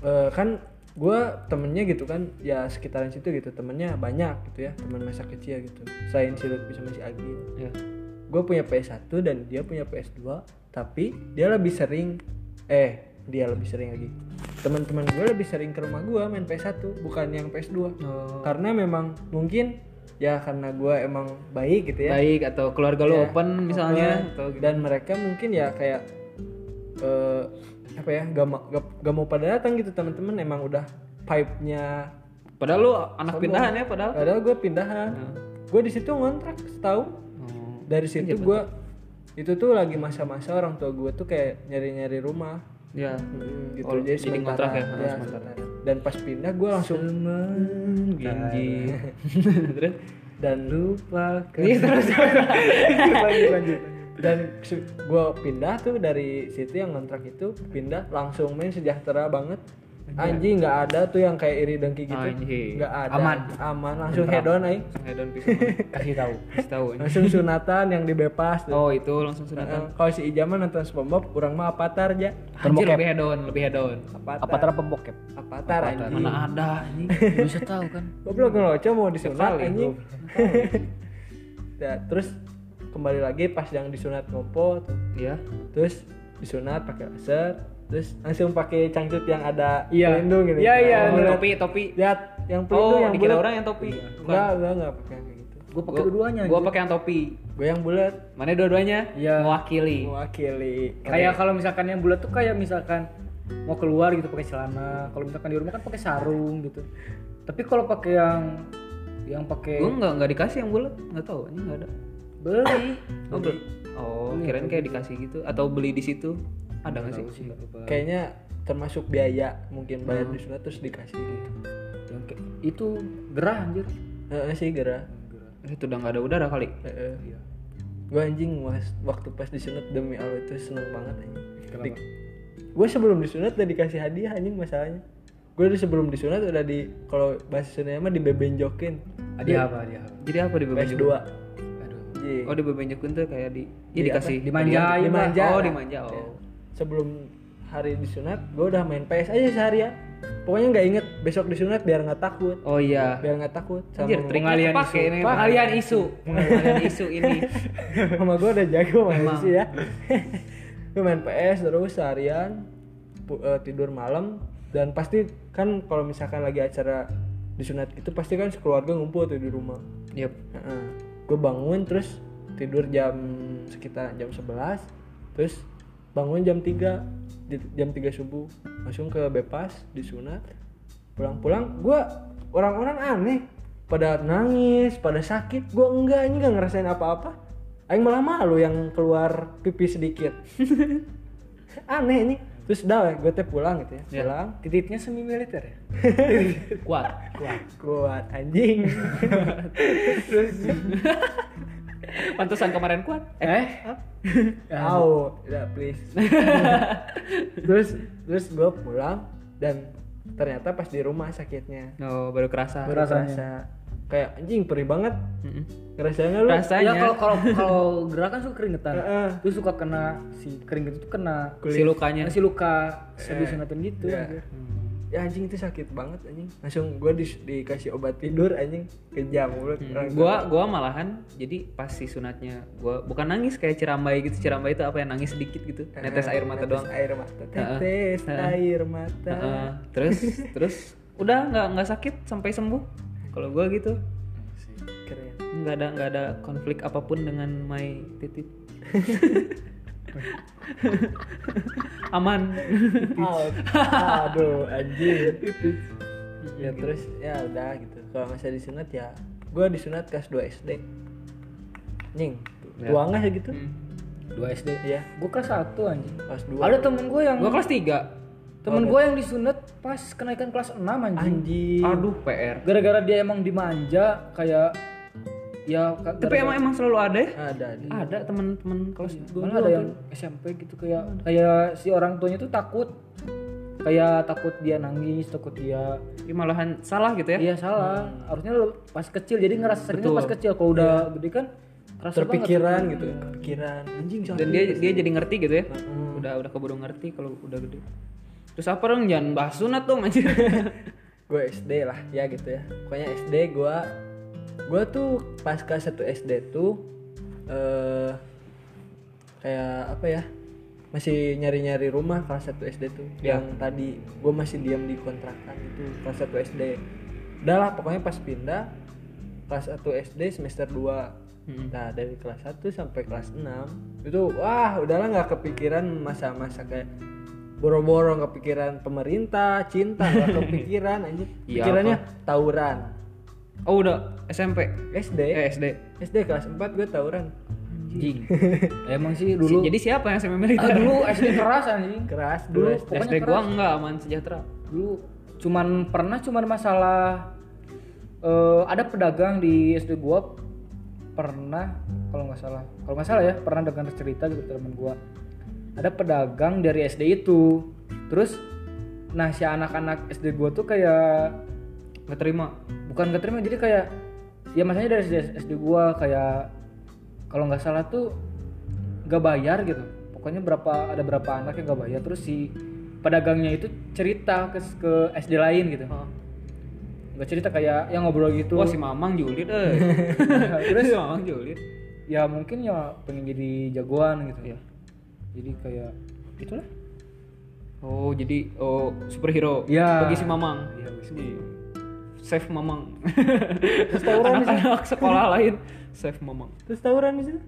[SPEAKER 2] eh, kan gue temennya gitu kan ya sekitaran situ gitu temennya banyak gitu ya teman masa kecil gitu. Selain si Lutfi sama si Agil
[SPEAKER 3] ya
[SPEAKER 2] gue punya PS1 dan dia punya PS2 tapi dia lebih sering eh dia lebih sering lagi. Teman-teman gue lebih sering ke rumah gue main PS1 bukan yang PS2
[SPEAKER 3] Oh.
[SPEAKER 2] karena memang mungkin ya karena gue emang baik gitu ya.
[SPEAKER 3] Baik atau keluarga lu
[SPEAKER 2] Ya,
[SPEAKER 3] open misalnya
[SPEAKER 2] open.
[SPEAKER 3] atau gitu.
[SPEAKER 2] dan mereka mungkin ya kayak eh apa ya gak, ma- gak, gak mau pada datang gitu teman-teman. Emang udah pipe-nya
[SPEAKER 3] padahal lu anak
[SPEAKER 2] sombong.
[SPEAKER 3] pindahan ya padahal
[SPEAKER 2] padahal gue pindahan.
[SPEAKER 3] Hmm.
[SPEAKER 2] gue di situ ngontrak setahun.
[SPEAKER 3] Oh.
[SPEAKER 2] dari situ gue itu tuh lagi masa-masa orang tua gue tuh kayak nyari-nyari rumah.
[SPEAKER 3] Ya
[SPEAKER 2] Hmm, gitu.
[SPEAKER 3] Oh,
[SPEAKER 2] jadi
[SPEAKER 3] jadi
[SPEAKER 2] sementara
[SPEAKER 3] ngontrak ya?
[SPEAKER 2] ya,
[SPEAKER 3] sementara.
[SPEAKER 2] dan pas pindah gue langsung
[SPEAKER 3] Genji
[SPEAKER 2] dan
[SPEAKER 1] lupa
[SPEAKER 3] iya terus
[SPEAKER 2] lanjut lanjut dan gue pindah tuh dari situ yang ngontrak itu pindah langsung main sejahtera banget. Anjing nggak ada tuh yang kayak iri dengki gitu.
[SPEAKER 3] Anjing.
[SPEAKER 2] nggak ada.
[SPEAKER 1] Aman.
[SPEAKER 2] aman. Langsung head on aing
[SPEAKER 3] langsung hedon pisah
[SPEAKER 1] kasih tahu
[SPEAKER 3] kasih tahu
[SPEAKER 2] langsung sunatan yang dibepas tuh.
[SPEAKER 3] Oh itu langsung sunatan.
[SPEAKER 2] Kalau si Ijaman nonton SpongeBob kurang mah Avatar aja.
[SPEAKER 3] Anjir lebih hedon lebih hedon.
[SPEAKER 2] Avatar.
[SPEAKER 1] Apa tara pembokep?
[SPEAKER 2] Avatar anjing.
[SPEAKER 3] Mana ada anjing.
[SPEAKER 1] Bisa tahu kan?
[SPEAKER 2] Goblok ngeloco mau disunat
[SPEAKER 3] Sekali,
[SPEAKER 2] anjing. ya, terus kembali lagi pas yang disunat ngopo tuh.
[SPEAKER 3] iya
[SPEAKER 2] Terus disunat pakai laser, terus langsung pakai cangcut yang ada
[SPEAKER 1] Iya.
[SPEAKER 2] pelindung gitu.
[SPEAKER 1] Iya, iya,
[SPEAKER 3] oh, topi topi
[SPEAKER 2] Lihat yang pelindung
[SPEAKER 3] oh
[SPEAKER 2] yang
[SPEAKER 3] dikira
[SPEAKER 2] bulat.
[SPEAKER 3] orang yang topi
[SPEAKER 2] Enggak, enggak, enggak pakai yang kayak gitu.
[SPEAKER 1] gue pakai dua-duanya
[SPEAKER 3] gua
[SPEAKER 1] anjir.
[SPEAKER 3] pakai yang topi
[SPEAKER 2] Gue yang bulat
[SPEAKER 3] mana dua-duanya
[SPEAKER 1] Iya.
[SPEAKER 3] mewakili
[SPEAKER 2] mewakili.
[SPEAKER 1] kayak kalau misalkan yang bulat tuh kayak misalkan mau keluar gitu pakai celana kalau misalkan di rumah kan pakai sarung gitu tapi kalau pakai yang yang pakai
[SPEAKER 3] gua nggak nggak dikasih yang bulat nggak tahu ini nggak ada
[SPEAKER 1] beli
[SPEAKER 3] oh beli oh kirain kayak dikasih gitu atau beli di situ ada nggak sih
[SPEAKER 2] Kayaknya termasuk biaya mungkin bayar disunat terus dikasih gitu.
[SPEAKER 1] yang itu gerah anjir
[SPEAKER 2] Heeh sih gerah.
[SPEAKER 3] itu udah nggak ada udara kali
[SPEAKER 2] Heeh. Gue anjing was, waktu pas disunat demi Allah itu seneng banget anjing.
[SPEAKER 1] Kenapa?
[SPEAKER 2] Gue sebelum disunat udah dikasih hadiah anjing masalahnya. Gue sebelum disunat udah di kalau bahasa Sunda mah dibebenjokin.
[SPEAKER 1] hadiah apa hadiah apa
[SPEAKER 3] jadi apa di bebenjokin
[SPEAKER 2] PS2. Iya.
[SPEAKER 3] oh di bebenjokin tuh kayak di ya
[SPEAKER 2] Di
[SPEAKER 3] dikasih
[SPEAKER 1] lah.
[SPEAKER 2] dimanja.
[SPEAKER 3] oh
[SPEAKER 2] lah.
[SPEAKER 3] dimanja oh
[SPEAKER 2] Ya. Sebelum hari disunat, gue udah main PS aja seharian. Pokoknya nggak inget besok disunat biar nggak takut.
[SPEAKER 3] oh iya
[SPEAKER 2] Biar nggak takut.
[SPEAKER 3] Anjir,
[SPEAKER 2] Sama
[SPEAKER 3] triknya
[SPEAKER 1] pengalian isu. Pak.
[SPEAKER 3] pengalian isu, pengalian isu ini.
[SPEAKER 2] Mama gue udah jago main
[SPEAKER 3] Emang.
[SPEAKER 2] sih ya. gue main PS terus seharian eh, tidur malam dan pasti kan kalau misalkan lagi acara disunat itu pasti kan sekeluarga ngumpul tuh di rumah.
[SPEAKER 3] Yep.
[SPEAKER 2] Gue bangun terus tidur jam sekitar jam 11 terus bangun jam 3 di- jam 3 subuh. Langsung ke Bepas disunat pulang-pulang gue orang-orang aneh. Pada nangis pada sakit. Gue enggak ini nggak ngerasain apa-apa. Aing malah malu yang keluar pipi sedikit. Aneh ini terus dah gue teh pulang gitu ya
[SPEAKER 3] Ya.
[SPEAKER 2] pulang
[SPEAKER 1] titiknya semi militer ya
[SPEAKER 3] Kuat.
[SPEAKER 2] kuat kuat anjing
[SPEAKER 3] Pantesan kemarin kuat.
[SPEAKER 1] eh
[SPEAKER 2] Au, udah please. terus terus gue pulang dan ternyata pas di rumah sakitnya.
[SPEAKER 3] Oh, baru kerasa.
[SPEAKER 2] Baru kerasa kayak anjing perih banget.
[SPEAKER 3] Mm-mm.
[SPEAKER 2] Ngerasainnya lu?
[SPEAKER 3] Rasanya
[SPEAKER 1] ya kalau kalau kalau gerak kan suka keringetan
[SPEAKER 2] Heeh.
[SPEAKER 1] terus suka kena si keringet itu kena
[SPEAKER 3] si lukanya.
[SPEAKER 1] si luka habis sunatan gitu
[SPEAKER 2] Iya.
[SPEAKER 1] anjir.
[SPEAKER 2] ya anjing itu sakit banget anjing langsung gue di, dikasih obat tidur anjing kejam tua.
[SPEAKER 3] gua gua malahan jadi pas si sunatnya gua bukan nangis kayak cirambai gitu cirambai itu apa ya nangis sedikit gitu netes air mata
[SPEAKER 2] Netes
[SPEAKER 3] doang
[SPEAKER 2] air mata tetes
[SPEAKER 3] Heeh.
[SPEAKER 2] air mata
[SPEAKER 3] Heeh. terus terus udah nggak nggak sakit sampai sembuh kalau gua gitu.
[SPEAKER 2] Keren.
[SPEAKER 3] Nggak ada nggak ada konflik apa pun dengan my titit aman.
[SPEAKER 2] Aduh anjing. Ya terus ya udah gitu. Kalau masa disunat ya gue disunat kelas 2 SD nying
[SPEAKER 3] Ya.
[SPEAKER 2] tua nggak sih gitu
[SPEAKER 3] Hmm.
[SPEAKER 1] dua SD
[SPEAKER 2] Iya.
[SPEAKER 1] gue kelas satu anjing.
[SPEAKER 2] Kelas 2
[SPEAKER 1] ada temen gue yang
[SPEAKER 3] gua kelas 3
[SPEAKER 1] temen gue yang disunat pas kenaikan kelas 6 anjing.
[SPEAKER 2] Anjing.
[SPEAKER 3] Aduh PR
[SPEAKER 1] gara-gara dia emang dimanja kayak ya ka-
[SPEAKER 3] tapi emang emang selalu ada ya?
[SPEAKER 2] Ada ada.
[SPEAKER 3] Ada teman-teman kelas gue
[SPEAKER 1] malah ada yang SMP gitu kayak kayak si orang tuanya tuh takut. Kayak takut dia nangis takut dia
[SPEAKER 3] Ih, malahan salah gitu ya?
[SPEAKER 1] Iya salah. Harusnya lu pas kecil jadi ngerasa sakitnya pas kecil. Kalau udah gede kan kerasa
[SPEAKER 2] terpikiran
[SPEAKER 1] banget.
[SPEAKER 2] gitu kepikiran. Anjing
[SPEAKER 3] dan dia dia jadi ngerti gitu ya? Udah udah keburu ngerti kalau udah gede terus apa dong jangan bahas sunat dong anjir.
[SPEAKER 2] Gue SD lah ya gitu ya. Pokoknya SD gue gue tuh pas kelas 1 SD tuh eh kayak apa ya masih nyari-nyari rumah kelas 1 SD tuh. Yang tadi gue masih diam di kontrakan itu kelas 1 SD udah lah pokoknya pas pindah kelas 1 SD semester 2
[SPEAKER 3] Hmm.
[SPEAKER 2] nah dari kelas 1 sampai kelas 6 itu wah udahlah nggak kepikiran masa-masa kayak boro-boro kepikiran pemerintah cinta nggak kepikiran anjir
[SPEAKER 3] Iya,
[SPEAKER 2] pikirannya tawuran.
[SPEAKER 3] Oh udah SMP
[SPEAKER 2] SD
[SPEAKER 3] eh SD
[SPEAKER 2] SD kelas 4 gue tawuran.
[SPEAKER 1] Anjing. Emang sih
[SPEAKER 3] dulu jadi siapa yang SMP
[SPEAKER 1] ah, dulu SD keras anjing.
[SPEAKER 2] Keras
[SPEAKER 1] Dulu
[SPEAKER 2] dulu SD
[SPEAKER 3] SD gua enggak aman sejahtera.
[SPEAKER 1] Dulu cuman pernah cuman masalah eh, ada pedagang di SD gua pernah kalau nggak salah. Kalau nggak salah ya pernah dengar cerita gitu teman gua ada pedagang dari SD itu. Terus nah si anak-anak SD gua tuh kayak
[SPEAKER 3] nggak terima.
[SPEAKER 1] Bukan gak terima jadi kayak ya masanya dari SD, SD gua kayak kalau nggak salah tuh gak bayar gitu. Pokoknya berapa ada berapa anak yang gak bayar. Terus si pedagangnya itu cerita ke, ke SD lain gitu. Nggak cerita kayak yang ngobrol gitu.
[SPEAKER 3] Wah si mamang julid eh. Terus si mamang julid.
[SPEAKER 1] ya mungkin ya pengen jadi jagoan gitu.
[SPEAKER 3] Iya.
[SPEAKER 1] Jadi kayak itulah
[SPEAKER 3] oh jadi oh superhero
[SPEAKER 1] Iya.
[SPEAKER 3] bagi si mamang
[SPEAKER 1] Iya, bagi si
[SPEAKER 3] save mamang
[SPEAKER 2] tawuran di
[SPEAKER 3] anak-anak sekolah lain save mamang
[SPEAKER 2] terus tawuran di situ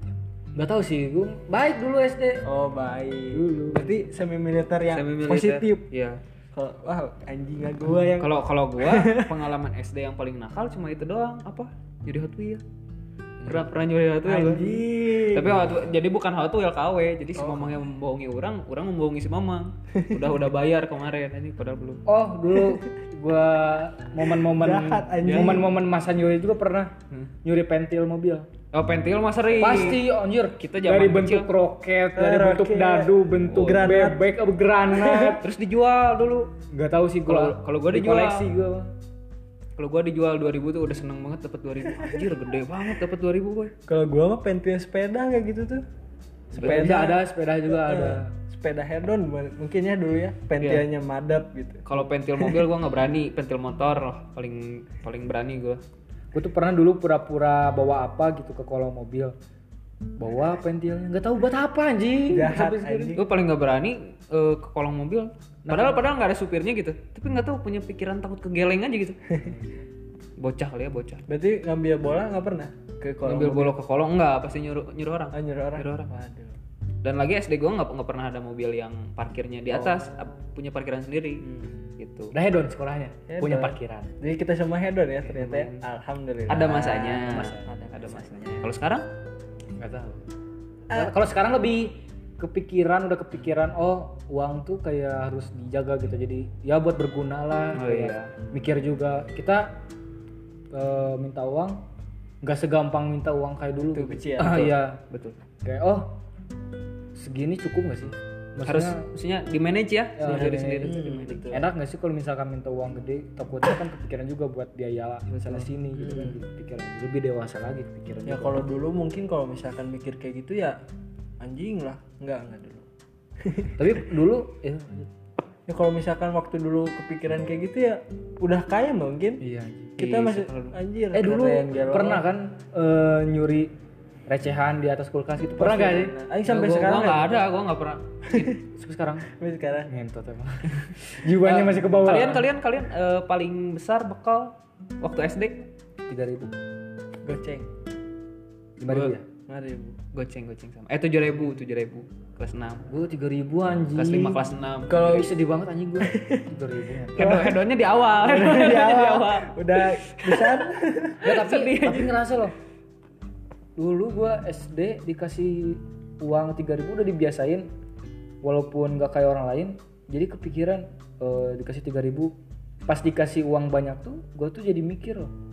[SPEAKER 1] nggak tahu sih gue baik dulu SD
[SPEAKER 2] oh baik
[SPEAKER 1] Dulu.
[SPEAKER 2] berarti semi militer yang
[SPEAKER 3] Semi-militer.
[SPEAKER 2] positif
[SPEAKER 3] Iya.
[SPEAKER 2] kalau wah anjing lah gue yang
[SPEAKER 3] Kalau kalau gua pengalaman SD yang paling nakal cuma itu doang. Apa? Jadi Hot Wheel. Pernah pernah nyuri Hot
[SPEAKER 2] anjing
[SPEAKER 3] Tapi Wheel- jadi bukan Hot Wheel KW. Jadi si Mamang yang membohongi orang, orang membohongi si Mamang. Udah udah bayar kemarin ini padahal belum.
[SPEAKER 1] Oh dulu gua momen-momen momen-momen masa nyuri juga pernah nyuri pentil mobil.
[SPEAKER 3] Oh pentil mah sering.
[SPEAKER 1] Pasti anjir
[SPEAKER 3] Kita zaman
[SPEAKER 1] dari
[SPEAKER 3] kecil.
[SPEAKER 1] bentuk roket, dari
[SPEAKER 2] Roket.
[SPEAKER 1] bentuk dadu, bentuk
[SPEAKER 2] Granat.
[SPEAKER 1] bebek, granat.
[SPEAKER 3] Terus dijual dulu.
[SPEAKER 1] Gak tahu sih
[SPEAKER 3] Kalau-
[SPEAKER 1] gua.
[SPEAKER 3] kalau gua
[SPEAKER 1] Di
[SPEAKER 3] dijual.
[SPEAKER 1] koleksi gua.
[SPEAKER 3] Kalau gua dijual 2000 tuh udah seneng banget dapat 2000. Anjir gede banget dapat 2000 boy.
[SPEAKER 2] kalau gue mah pentil sepeda kayak gitu tuh
[SPEAKER 1] Sepeda ada, sepeda juga ada.
[SPEAKER 2] Eh, sepeda head on mungkin ya dulu ya pentilnya madap gitu
[SPEAKER 3] Kalau pentil mobil gua nggak berani, pentil motor loh paling paling berani gua.
[SPEAKER 1] Gue tuh pernah dulu pura-pura bawa apa gitu ke kolong mobil. Bawa pentilnya, nggak tahu buat apa anjing.
[SPEAKER 2] jahat
[SPEAKER 3] gue paling nggak berani eh, ke kolong mobil padahal padahal nggak ada supirnya gitu. Tapi nggak tahu punya pikiran takut kegeleng aja gitu. Bocah kali ya bocah.
[SPEAKER 2] Berarti ngambil bola nggak pernah ke kolong
[SPEAKER 3] ngambil bola ke kolong nggak pasti nyuruh nyuruh orang.
[SPEAKER 2] Ah, nyuruh orang?
[SPEAKER 3] Nyuruh orang.
[SPEAKER 2] waduh.
[SPEAKER 3] Dan lagi SD gue nggak nggak pernah ada mobil yang parkirnya di atas ap- punya parkiran sendiri gitu.
[SPEAKER 1] Udah hedon sekolahnya,
[SPEAKER 2] Hedon.
[SPEAKER 1] punya parkiran.
[SPEAKER 2] jadi kita semua head on ya ternyata ya. alhamdulillah.
[SPEAKER 3] Ada masanya
[SPEAKER 1] Masa-
[SPEAKER 3] ada, ada masanya. kalau sekarang?
[SPEAKER 1] Gak tahu. Kalau sekarang lebih kepikiran udah kepikiran oh uang tuh kayak harus dijaga gitu. Jadi ya buat berguna lah
[SPEAKER 3] Oh,
[SPEAKER 1] kayak
[SPEAKER 3] iya.
[SPEAKER 1] mikir juga. Kita eh, minta uang nggak segampang minta uang kayak dulu.
[SPEAKER 2] Itu kecil.
[SPEAKER 1] ah,
[SPEAKER 3] Betul.
[SPEAKER 1] iya.
[SPEAKER 3] Betul.
[SPEAKER 1] Kayak oh segini cukup gak sih?
[SPEAKER 3] Harus
[SPEAKER 1] Maksudnya,
[SPEAKER 3] maksudnya di manage ya,
[SPEAKER 1] Ya,
[SPEAKER 3] sendiri
[SPEAKER 1] di
[SPEAKER 3] sendiri
[SPEAKER 2] betul.
[SPEAKER 1] enak gak sih kalau misalkan minta uang gede? Takutnya kan kepikiran juga buat biaya sana sini gitu kan. Pikiran lebih dewasa lagi pikiran
[SPEAKER 2] ya kalau dulu mungkin kalau misalkan mikir kayak gitu ya anjing lah. Nggak nggak dulu.
[SPEAKER 1] Tapi dulu ya,
[SPEAKER 2] ya kalau misalkan waktu dulu kepikiran kayak gitu ya udah kaya mungkin.
[SPEAKER 1] Iya anjing.
[SPEAKER 2] kita
[SPEAKER 3] Iya,
[SPEAKER 2] masih anjir
[SPEAKER 1] eh dulu pernah kan eh, nyuri recehan di atas kulkas gitu? Pernah gak sih?
[SPEAKER 2] Aing sampai
[SPEAKER 3] Gua-
[SPEAKER 2] sekarang
[SPEAKER 3] gua nggak ada gua nggak pernah.
[SPEAKER 1] Sampai sekarang.
[SPEAKER 2] Sampai sekarang.
[SPEAKER 1] Ngentot emang. Jiwanya masih ke bawah
[SPEAKER 3] kalian kalian kalian eh, paling besar bekal waktu SD
[SPEAKER 1] tiga ribu.
[SPEAKER 2] Goceng.
[SPEAKER 1] Lima ribu ya
[SPEAKER 2] mari bu.
[SPEAKER 3] Goceng goceng sama. Eh tujuh ribu tujuh ribu. Kelas enam.
[SPEAKER 1] Gue tiga ribu anjing.
[SPEAKER 3] Kelas lima kelas enam.
[SPEAKER 1] Kalau sedih banget anjing gue tiga ribu.
[SPEAKER 3] Hedon hedonnya di awal. Hedonnya di awal.
[SPEAKER 2] udah besar
[SPEAKER 1] ya tapi tapi ngerasa loh dulu gue SD dikasih uang tiga ribu udah dibiasain walaupun gak kayak orang lain. Jadi kepikiran eh, dikasih tiga ribu. Pas dikasih uang banyak tuh gue tuh jadi mikir loh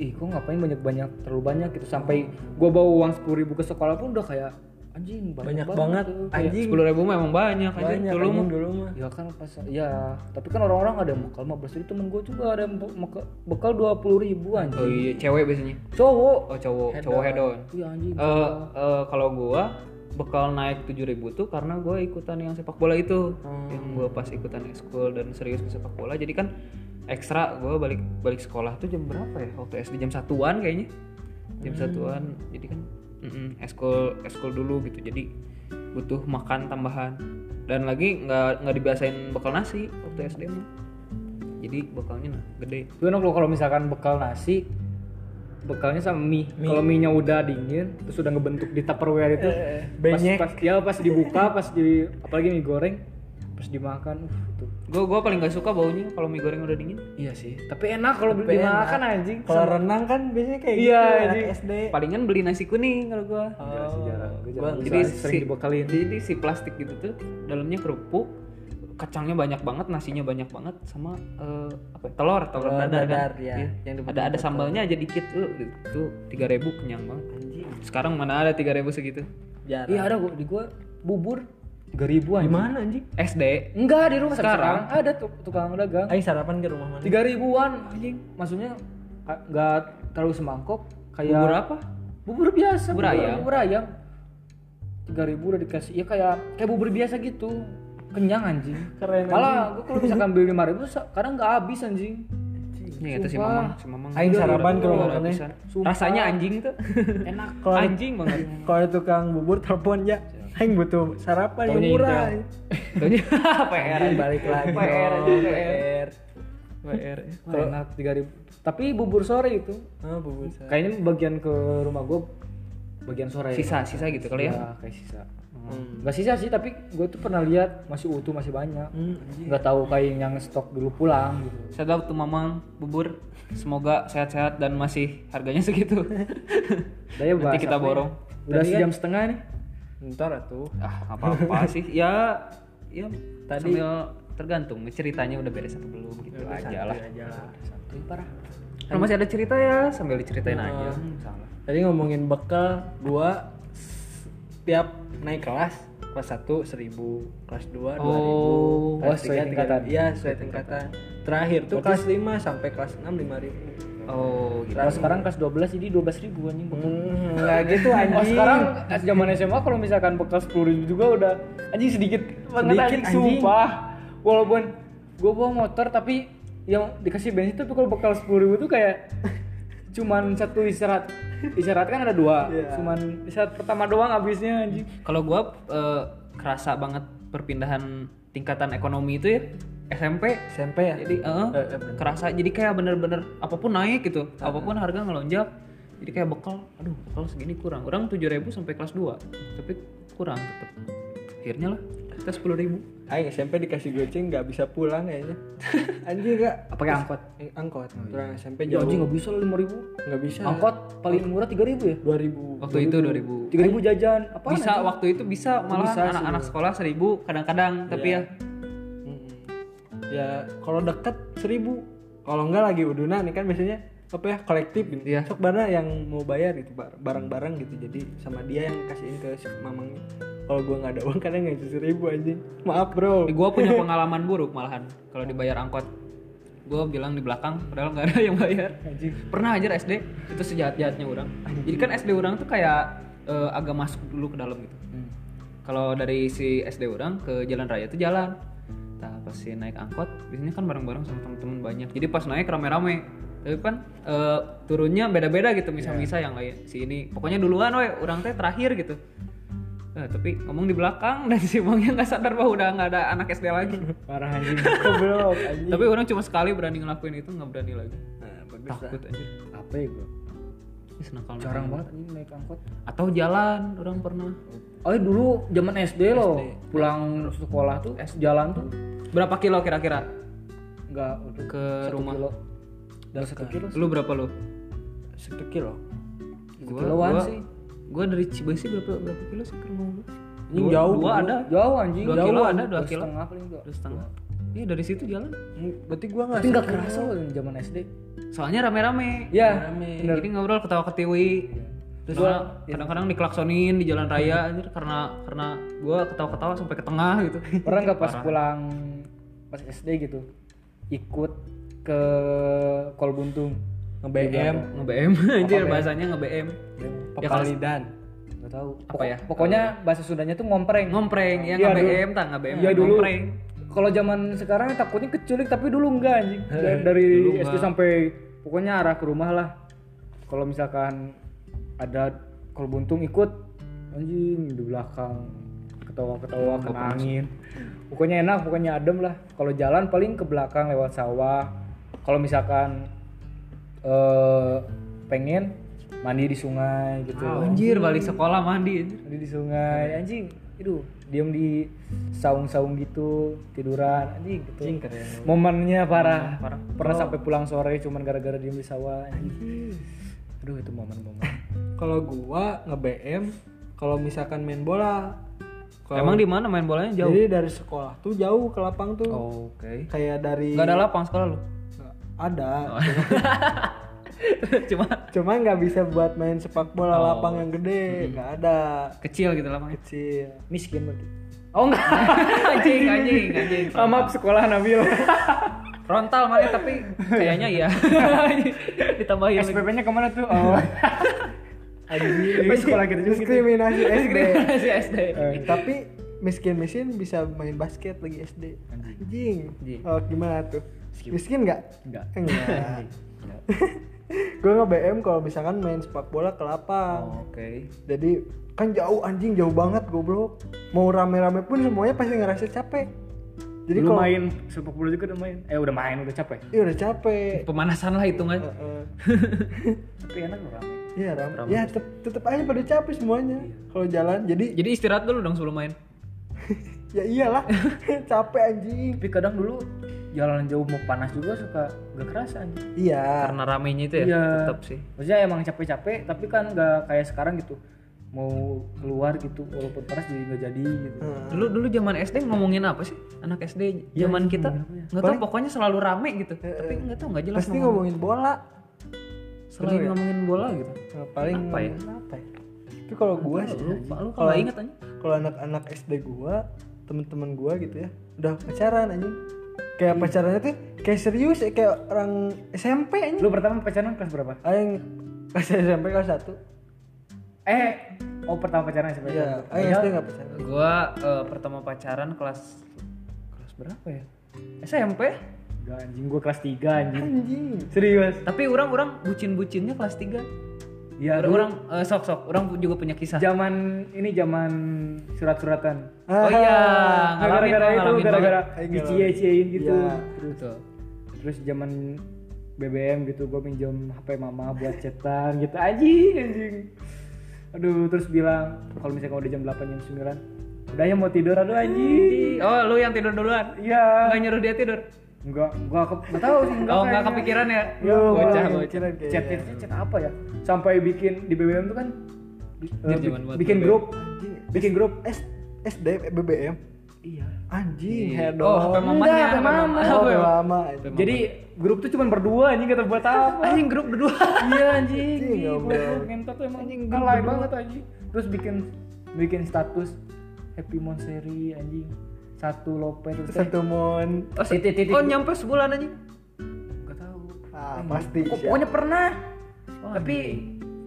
[SPEAKER 1] ih kok ngapain banyak banyak terlalu banyak gitu. Sampai gue bawa uang sepuluh ribu ke sekolah pun udah kayak anjing
[SPEAKER 2] banyak banget
[SPEAKER 1] tuh. Kayak,
[SPEAKER 2] anjing.
[SPEAKER 3] sepuluh ribu memang banyak
[SPEAKER 2] banyak
[SPEAKER 3] dulu
[SPEAKER 2] anjing
[SPEAKER 3] mah.
[SPEAKER 2] dulu mah.
[SPEAKER 1] Ya kan pas ya tapi kan orang-orang ada yang bekal 15 ribu temen gue juga ada yang bekal dua puluh ribu
[SPEAKER 3] oh
[SPEAKER 1] anjing
[SPEAKER 3] iya cewek biasanya?
[SPEAKER 1] Cowok.
[SPEAKER 3] Oh cowok.
[SPEAKER 2] Hedon.
[SPEAKER 3] cowok hedon.
[SPEAKER 1] Iya anjing.
[SPEAKER 3] Eh, eh, kalau gua bekal naik 7000 tuh karena gua ikutan yang sepak bola itu. Yang gua pas ikutan ekskul dan serius ke sepak bola. Jadi kan ekstra gua balik balik sekolah tuh jam berapa ya? Waktu SD jam satuan kayaknya. Jam satuan jadi kan mm-mm, ekskul ekskul dulu gitu. Jadi butuh makan tambahan. Dan lagi nggak nggak dibiasain bekal nasi waktu SD mah. Jadi bekalnya nah gede.
[SPEAKER 1] Gue enak loh kalau misalkan bekal nasi bekalnya sama mie. Kalau mie-nya udah dingin terus udah ngebentuk di Tupperware itu. pas,
[SPEAKER 2] benyek.
[SPEAKER 1] pas ya pas dibuka pas di apalagi mie goreng pas dimakan uh,
[SPEAKER 3] gua gua paling nggak suka baunya kalau mie goreng udah dingin
[SPEAKER 1] Iya sih. Tapi enak kalau
[SPEAKER 2] Tapi
[SPEAKER 1] dimakan anjing.
[SPEAKER 2] kalau renang kan biasanya kayak
[SPEAKER 1] Iya,
[SPEAKER 2] gitu
[SPEAKER 1] anjing.
[SPEAKER 2] anak SD
[SPEAKER 3] palingan beli nasi kuning kalau
[SPEAKER 1] sih jarang. Gue
[SPEAKER 2] Gua
[SPEAKER 1] jarang.
[SPEAKER 3] jadi
[SPEAKER 1] sering
[SPEAKER 3] si,
[SPEAKER 1] dibekalin.
[SPEAKER 3] jadi si plastik gitu tuh dalamnya kerupuk kacangnya banyak banget nasinya banyak banget sama eh, apa ya, telur telur
[SPEAKER 2] Telur
[SPEAKER 3] dadar,
[SPEAKER 2] dadar,
[SPEAKER 3] kan
[SPEAKER 2] ya,
[SPEAKER 3] Iya.
[SPEAKER 2] yang
[SPEAKER 3] ada ada sambalnya aja dikit tuh itu tiga ribu kenyang banget sekarang mana ada tiga ribu segitu
[SPEAKER 2] jarang
[SPEAKER 1] Iya ada gua di gua bubur 3000 anjing.
[SPEAKER 2] gimana anjing
[SPEAKER 3] SD
[SPEAKER 1] Enggak di rumah
[SPEAKER 3] Sekarang?
[SPEAKER 1] sekarang. ada tuh tukang dagang.
[SPEAKER 2] Aing sarapan ke rumah mana?
[SPEAKER 1] Tiga ribuan anjing maksudnya ka- nggak terlalu semangkok kayak
[SPEAKER 3] bubur apa?
[SPEAKER 1] Bubur biasa
[SPEAKER 3] Bubur ayam?
[SPEAKER 1] bubur ayam. Tiga ribu udah dikasih. Ya kayak kayak bubur biasa gitu. Kenyang anjing.
[SPEAKER 2] Keren,
[SPEAKER 1] malah gua kalau misalkan beli lima ribu kadang nggak habis anjing.
[SPEAKER 3] Nih kata si mamang si mamang.
[SPEAKER 2] Aing sarapan ke rumah mana?
[SPEAKER 3] rasanya anjing tuh.
[SPEAKER 1] Enak.
[SPEAKER 2] Ada-
[SPEAKER 3] anjing banget.
[SPEAKER 2] Kalau tukang bubur telepon ya Aing butuh sarapan yang murah.
[SPEAKER 3] Taunya PR
[SPEAKER 2] balik lagi
[SPEAKER 3] PR aja PR PR
[SPEAKER 1] enak tiga ribu. Tapi bubur sore itu.
[SPEAKER 2] Oh bubur sarapan
[SPEAKER 1] kayaknya bagian ke rumah gua bagian sore
[SPEAKER 3] sisa sisa gitu kali ya?
[SPEAKER 1] Ya kayak sisa.
[SPEAKER 2] Hmm.
[SPEAKER 1] nggak sisa sih tapi gue tuh pernah lihat masih utuh masih banyak.
[SPEAKER 2] Hmm,
[SPEAKER 1] nggak tahu kayak yang stok dulu pulang gitu.
[SPEAKER 3] Out to Mamang bubur. Semoga sehat-sehat dan masih harganya segitu.
[SPEAKER 1] Daya
[SPEAKER 3] nanti kita
[SPEAKER 1] apa ya?
[SPEAKER 3] borong.
[SPEAKER 1] Udah
[SPEAKER 2] Tadi
[SPEAKER 1] sejam setengah nih
[SPEAKER 2] ntar atuh.
[SPEAKER 3] Ah apa apa sih. Ya ya
[SPEAKER 2] Tadi-
[SPEAKER 3] sambil tergantung. Ceritanya udah beres apa belum gitu aja lah.
[SPEAKER 2] aja lah.
[SPEAKER 1] Santuy parah.
[SPEAKER 3] Kalau masih ada cerita ya? Sambil diceritain
[SPEAKER 2] Nah.
[SPEAKER 3] aja Hmm, salah.
[SPEAKER 2] Tadi ngomongin bekal gua tiap naik kelas kelas 1 seribu. Kelas 2 2000
[SPEAKER 3] Oh,
[SPEAKER 2] kelas
[SPEAKER 1] oh, sesuai
[SPEAKER 2] 3
[SPEAKER 1] tingkatan.
[SPEAKER 2] iya sesuai tingkatan. Terakhir tuh kelas 5 sampai kelas 6 5000
[SPEAKER 3] oh gitu.
[SPEAKER 1] Kalau sekarang kelas 12 jadi 12 ribu anjing
[SPEAKER 2] hmm, gitu
[SPEAKER 1] Oh,
[SPEAKER 2] anjing.
[SPEAKER 1] sekarang pas zaman SMA kalau misalkan bekal 10 ribu juga udah anjing sedikit banget
[SPEAKER 2] Sedikit,
[SPEAKER 1] anjing,
[SPEAKER 2] anjing.
[SPEAKER 1] sumpah. Walaupun gue bawa motor tapi yang dikasih bensin tapi kalau bekal 10 ribu tuh kayak cuman satu isyarat isyarat kan ada dua
[SPEAKER 2] Iya.
[SPEAKER 1] cuman isyarat pertama doang habisnya anjing.
[SPEAKER 3] Kalau gua eh, kerasa banget perpindahan tingkatan ekonomi itu ya SMP
[SPEAKER 2] SMP ya?
[SPEAKER 3] Jadi eh,
[SPEAKER 2] Eh, eh,
[SPEAKER 3] kerasa. Jadi kayak bener-bener apa pun naik gitu. Apa pun harga ngelonjak jadi kayak bekal aduh bekal segini kurang. Orang 7000 sampai kelas 2 tapi kurang tetap akhirnya lah kita 10000
[SPEAKER 2] Aing SMP dikasih goceng nggak bisa pulang kayaknya. Anjing nggak
[SPEAKER 1] pakai angkot?
[SPEAKER 2] Eh, angkot. Orang SMP
[SPEAKER 1] ya
[SPEAKER 2] jauh.
[SPEAKER 1] anjing nggak bisa lima ribu.
[SPEAKER 2] Nggak bisa.
[SPEAKER 1] Angkot paling murah tiga ribu ya?
[SPEAKER 2] 2000
[SPEAKER 3] waktu itu 2000
[SPEAKER 1] tiga ribu jajan. Apa
[SPEAKER 3] bisa waktu itu bisa malah anak-anak sekolah 1000 kadang-kadang tapi
[SPEAKER 2] Iya.
[SPEAKER 3] ya.
[SPEAKER 2] Ya kalau deket seribu. Kalau enggak lagi uduna nih kan biasanya apa ya kolektif gitu.
[SPEAKER 3] Iya.
[SPEAKER 2] sok mana yang mau bayar gitu bar- barang-barang gitu. Jadi sama dia yang kasihin ke si mamangnya. Kalau gua nggak ada uang kadang nggak seribu anjing. Maaf bro.
[SPEAKER 3] Gue punya pengalaman buruk malahan kalau dibayar angkot. Gue bilang di belakang padahal nggak ada yang bayar. Pernah aja SD itu sejahat jahatnya orang jadi kan SD orang tuh kayak eh, agak masuk dulu ke dalam gitu.
[SPEAKER 1] Hmm.
[SPEAKER 3] kalau dari si SD orang ke jalan raya itu jalan nah pas pas si naik angkot biasanya kan bareng-bareng sama temen-temen banyak. Jadi pas naik rame-rame. Tapi kan eh, turunnya beda-beda gitu misal-misal yang lain si ini. Pokoknya duluan we orang teh terakhir gitu. Eh, tapi ngomong di belakang dan si Bangnya nggak sadar bahwa udah nggak ada anak SD lagi.
[SPEAKER 1] Parah anjing. Goblok anjing.
[SPEAKER 3] Tapi orang cuma sekali berani ngelakuin itu nggak berani lagi.
[SPEAKER 2] Nah, bagus lah.
[SPEAKER 3] takut anjir
[SPEAKER 1] apa ya gua
[SPEAKER 3] Ih, senakal
[SPEAKER 1] jarang banget anjing naik angkot.
[SPEAKER 3] Atau jalan orang pernah.
[SPEAKER 1] Oh dulu zaman SD loh. Pulang sekolah tuh jalan tuh
[SPEAKER 3] berapa kilo kira-kira?
[SPEAKER 1] Nggak udah
[SPEAKER 3] ke
[SPEAKER 1] satu
[SPEAKER 3] rumah.
[SPEAKER 1] kilo. Dari satu kilo
[SPEAKER 3] lu berapa lu?
[SPEAKER 2] Satu kilo.
[SPEAKER 3] Gua
[SPEAKER 1] kiloan
[SPEAKER 3] gua,
[SPEAKER 1] sih.
[SPEAKER 3] gua dari Cibaisi berapa berapa kilo sih ke rumah gua?
[SPEAKER 2] Ini
[SPEAKER 3] Dua-
[SPEAKER 2] jauh,
[SPEAKER 3] dua ada.
[SPEAKER 1] Jauh anjing
[SPEAKER 3] dua
[SPEAKER 1] jauh.
[SPEAKER 3] kilo ada dua kilo.
[SPEAKER 1] setengah paling dua
[SPEAKER 3] dua setengah. Iya dari situ jalan.
[SPEAKER 2] Hmm, berarti gua nggak
[SPEAKER 1] tapi nggak kerasa. loh zaman SD
[SPEAKER 3] soalnya rame-rame.
[SPEAKER 1] Ya
[SPEAKER 2] Rame.
[SPEAKER 3] jadi ngobrol ketawa ketiwi. Terus
[SPEAKER 1] Gua-
[SPEAKER 3] kadang-kadang diklaksonin di jalan raya anjir karena karena gua ketawa-ketawa sampai ke tengah gitu.
[SPEAKER 1] Pernah nggak pas pulang pas SD gitu ikut ke Kol Buntung
[SPEAKER 2] nge-BM
[SPEAKER 3] nge-BM anjir bahasanya nge-BM Ya, kalau-
[SPEAKER 2] Papalidan
[SPEAKER 1] nggak tahu.
[SPEAKER 3] Apa ya?
[SPEAKER 1] pokoknya bahasa Sundanya tuh ngompreng.
[SPEAKER 3] Ngompreng ya
[SPEAKER 1] Iya,
[SPEAKER 3] nge-BM tak nge-BM
[SPEAKER 1] dulu.
[SPEAKER 3] ngompreng.
[SPEAKER 1] Kalau zaman sekarang takutnya keculik tapi dulu enggak anjing. Dari, dari
[SPEAKER 3] dulu
[SPEAKER 1] SD sampai pokoknya arah ke rumah lah. Kalau misalkan ada Kol Buntung ikut anjing di belakang ketawa-ketawa kena angin pokoknya enak pokoknya adem lah. Kalau jalan paling ke belakang lewat sawah. Kalau misalkan eh pengen mandi di sungai gitu.
[SPEAKER 3] Anjir balik sekolah mandi anjir.
[SPEAKER 1] Mandi di sungai. Anjing itu diem di saung-saung gitu tiduran. Anjing gitu.
[SPEAKER 2] Anjing, keren.
[SPEAKER 1] momennya parah.
[SPEAKER 3] Parah.
[SPEAKER 1] pernah sampai pulang sore cuman gara-gara diem di sawah anjing. Aduh itu momen-momen.
[SPEAKER 2] Kalau gua nge-BM kalau misalkan main bola kalau-
[SPEAKER 3] emang di mana main bolanya? Jauh?
[SPEAKER 2] Jadi dari sekolah tuh jauh ke lapang tuh.
[SPEAKER 3] Oke.
[SPEAKER 2] Kayak dari
[SPEAKER 3] nggak ada lapang sekolah lu?
[SPEAKER 2] Ada.
[SPEAKER 3] Cuma
[SPEAKER 2] cuma nggak bisa buat main sepak bola lapang yang gede nggak ada.
[SPEAKER 3] Kecil gitu lapangnya?
[SPEAKER 2] Kecil.
[SPEAKER 1] Miskin berarti. Oh enggak
[SPEAKER 3] anjing anjing anjing.
[SPEAKER 1] Maaf sekolah Nabil.
[SPEAKER 3] Frontal mana tapi kayaknya iya. Ditambahin lagi.
[SPEAKER 1] SPP nya ke mana tuh? Oh anjing. Sekolah kita juga gitu
[SPEAKER 2] diskriminasi SD
[SPEAKER 3] si SD
[SPEAKER 2] Eh, tapi miskin miskin bisa main basket lagi SD anjing.
[SPEAKER 3] Anjing.
[SPEAKER 2] oh gimana tuh? Miskin. Nggak?
[SPEAKER 1] Enggak.
[SPEAKER 2] Enggak gue nge BM kalau misalkan main sepak bola ke lapang.
[SPEAKER 3] Oke.
[SPEAKER 2] Jadi kan jauh anjing jauh banget goblok. Mau rame-rame pun semuanya pasti ngerasa capek. Jadi kalau
[SPEAKER 1] main sepak bola juga udah main? Eh udah main udah capek?
[SPEAKER 2] Iya udah capek.
[SPEAKER 3] Pemanasan lah hitungan.
[SPEAKER 2] Heeh.
[SPEAKER 1] tapi enak loh rame
[SPEAKER 2] iya ram. Ya tetep, tetep aja pada capek semuanya kalau jalan. Jadi
[SPEAKER 3] jadi istirahat dulu dong sebelum main.
[SPEAKER 2] Ya iyalah capek anjing.
[SPEAKER 1] Tapi kadang dulu jalan jauh mau panas juga suka gak kerasa anjing.
[SPEAKER 2] Iya.
[SPEAKER 3] Karena ramenya itu ya
[SPEAKER 1] Iya.
[SPEAKER 3] tetap sih.
[SPEAKER 1] Maksudnya emang capek-capek tapi kan nggak kayak sekarang gitu. Mau keluar gitu walaupun panas jadi nggak jadi gitu.
[SPEAKER 3] Dulu dulu zaman SD ngomongin apa sih? Anak SD zaman kita nggak tahu pokoknya selalu rame gitu. Tapi nggak tahu nggak jelas
[SPEAKER 2] pasti
[SPEAKER 3] ngomong.
[SPEAKER 2] ngomongin bola
[SPEAKER 3] selain ngomongin bola gitu.
[SPEAKER 2] Nah, paling
[SPEAKER 3] Apa ya?
[SPEAKER 2] apa ya? tapi kalau gua sih
[SPEAKER 3] lupa. Lu kalau inget aja
[SPEAKER 2] kalau anak-anak SD gua temen-temen gua gitu ya udah pacaran anjing. Kayak pacarannya tuh kayak serius ya kayak orang SMP anjing.
[SPEAKER 1] Lu pertama pacaran kelas berapa?
[SPEAKER 2] Aing kelas SMP kelas satu.
[SPEAKER 1] Eh oh pertama pacaran SMP
[SPEAKER 2] iya aing
[SPEAKER 1] berapa?
[SPEAKER 2] SD nggak pacaran.
[SPEAKER 3] Gua eh, pertama pacaran kelas kelas berapa ya? SMP
[SPEAKER 1] Enggak anjing. Gua kelas 3 anjing.
[SPEAKER 2] Anjing.
[SPEAKER 1] Serius.
[SPEAKER 3] Tapi orang-orang bucin-bucinnya kelas 3
[SPEAKER 1] ya
[SPEAKER 3] orang orang eh, sok sok orang juga punya kisah.
[SPEAKER 1] Zaman ini zaman surat-suratan.
[SPEAKER 3] Oh iya ngalamin
[SPEAKER 1] gara-gara itu gara-gara dicie-ciein gitu
[SPEAKER 2] Iya.
[SPEAKER 1] terus.
[SPEAKER 3] Betul.
[SPEAKER 1] terus zaman BBM gitu gue pinjam HP mama buat chatan gitu. Anjing anjing. Aduh terus bilang kalau misalnya udah jam 8 jam 9 udah ya mau tidur aduh anjing.
[SPEAKER 3] Oh lu yang tidur duluan?
[SPEAKER 1] Iya.
[SPEAKER 3] Nggak nyuruh dia tidur
[SPEAKER 1] enggak gua ke, enggak tahu sih enggak
[SPEAKER 3] oh nggak
[SPEAKER 1] kayaknya.
[SPEAKER 3] kepikiran ya?
[SPEAKER 1] Iya,
[SPEAKER 3] bocah
[SPEAKER 1] gua
[SPEAKER 3] bocah.
[SPEAKER 2] Pikiran kayak-
[SPEAKER 1] chat itu chat apa ya? Sampai bikin di BBM tuh kan eh, bi- bikin
[SPEAKER 3] BBM.
[SPEAKER 1] grup. Bikin grup
[SPEAKER 2] S SD BBM
[SPEAKER 1] iya.
[SPEAKER 2] Anjing
[SPEAKER 3] Iya.
[SPEAKER 2] head
[SPEAKER 3] oh HP mamanya
[SPEAKER 1] Enggak, HP
[SPEAKER 3] HP mama.
[SPEAKER 1] mama.
[SPEAKER 2] oh,
[SPEAKER 3] HP mama.
[SPEAKER 1] jadi grup tuh cuma berdua anjing kata buat apa?
[SPEAKER 3] Anjing grup berdua.
[SPEAKER 1] Iya anjing.
[SPEAKER 2] Goblok.
[SPEAKER 1] ngentot tuh emang. Anjing alay banget anjing. Terus bikin bikin status happy monsteri anjing satu lope teh.
[SPEAKER 2] Satu mon.
[SPEAKER 3] Oh,
[SPEAKER 1] Titik, titik.
[SPEAKER 3] oh nyampe sebulan anjing
[SPEAKER 1] gak tahu.
[SPEAKER 2] Ah pasti
[SPEAKER 1] pokoknya pernah.
[SPEAKER 3] Oh,
[SPEAKER 1] tapi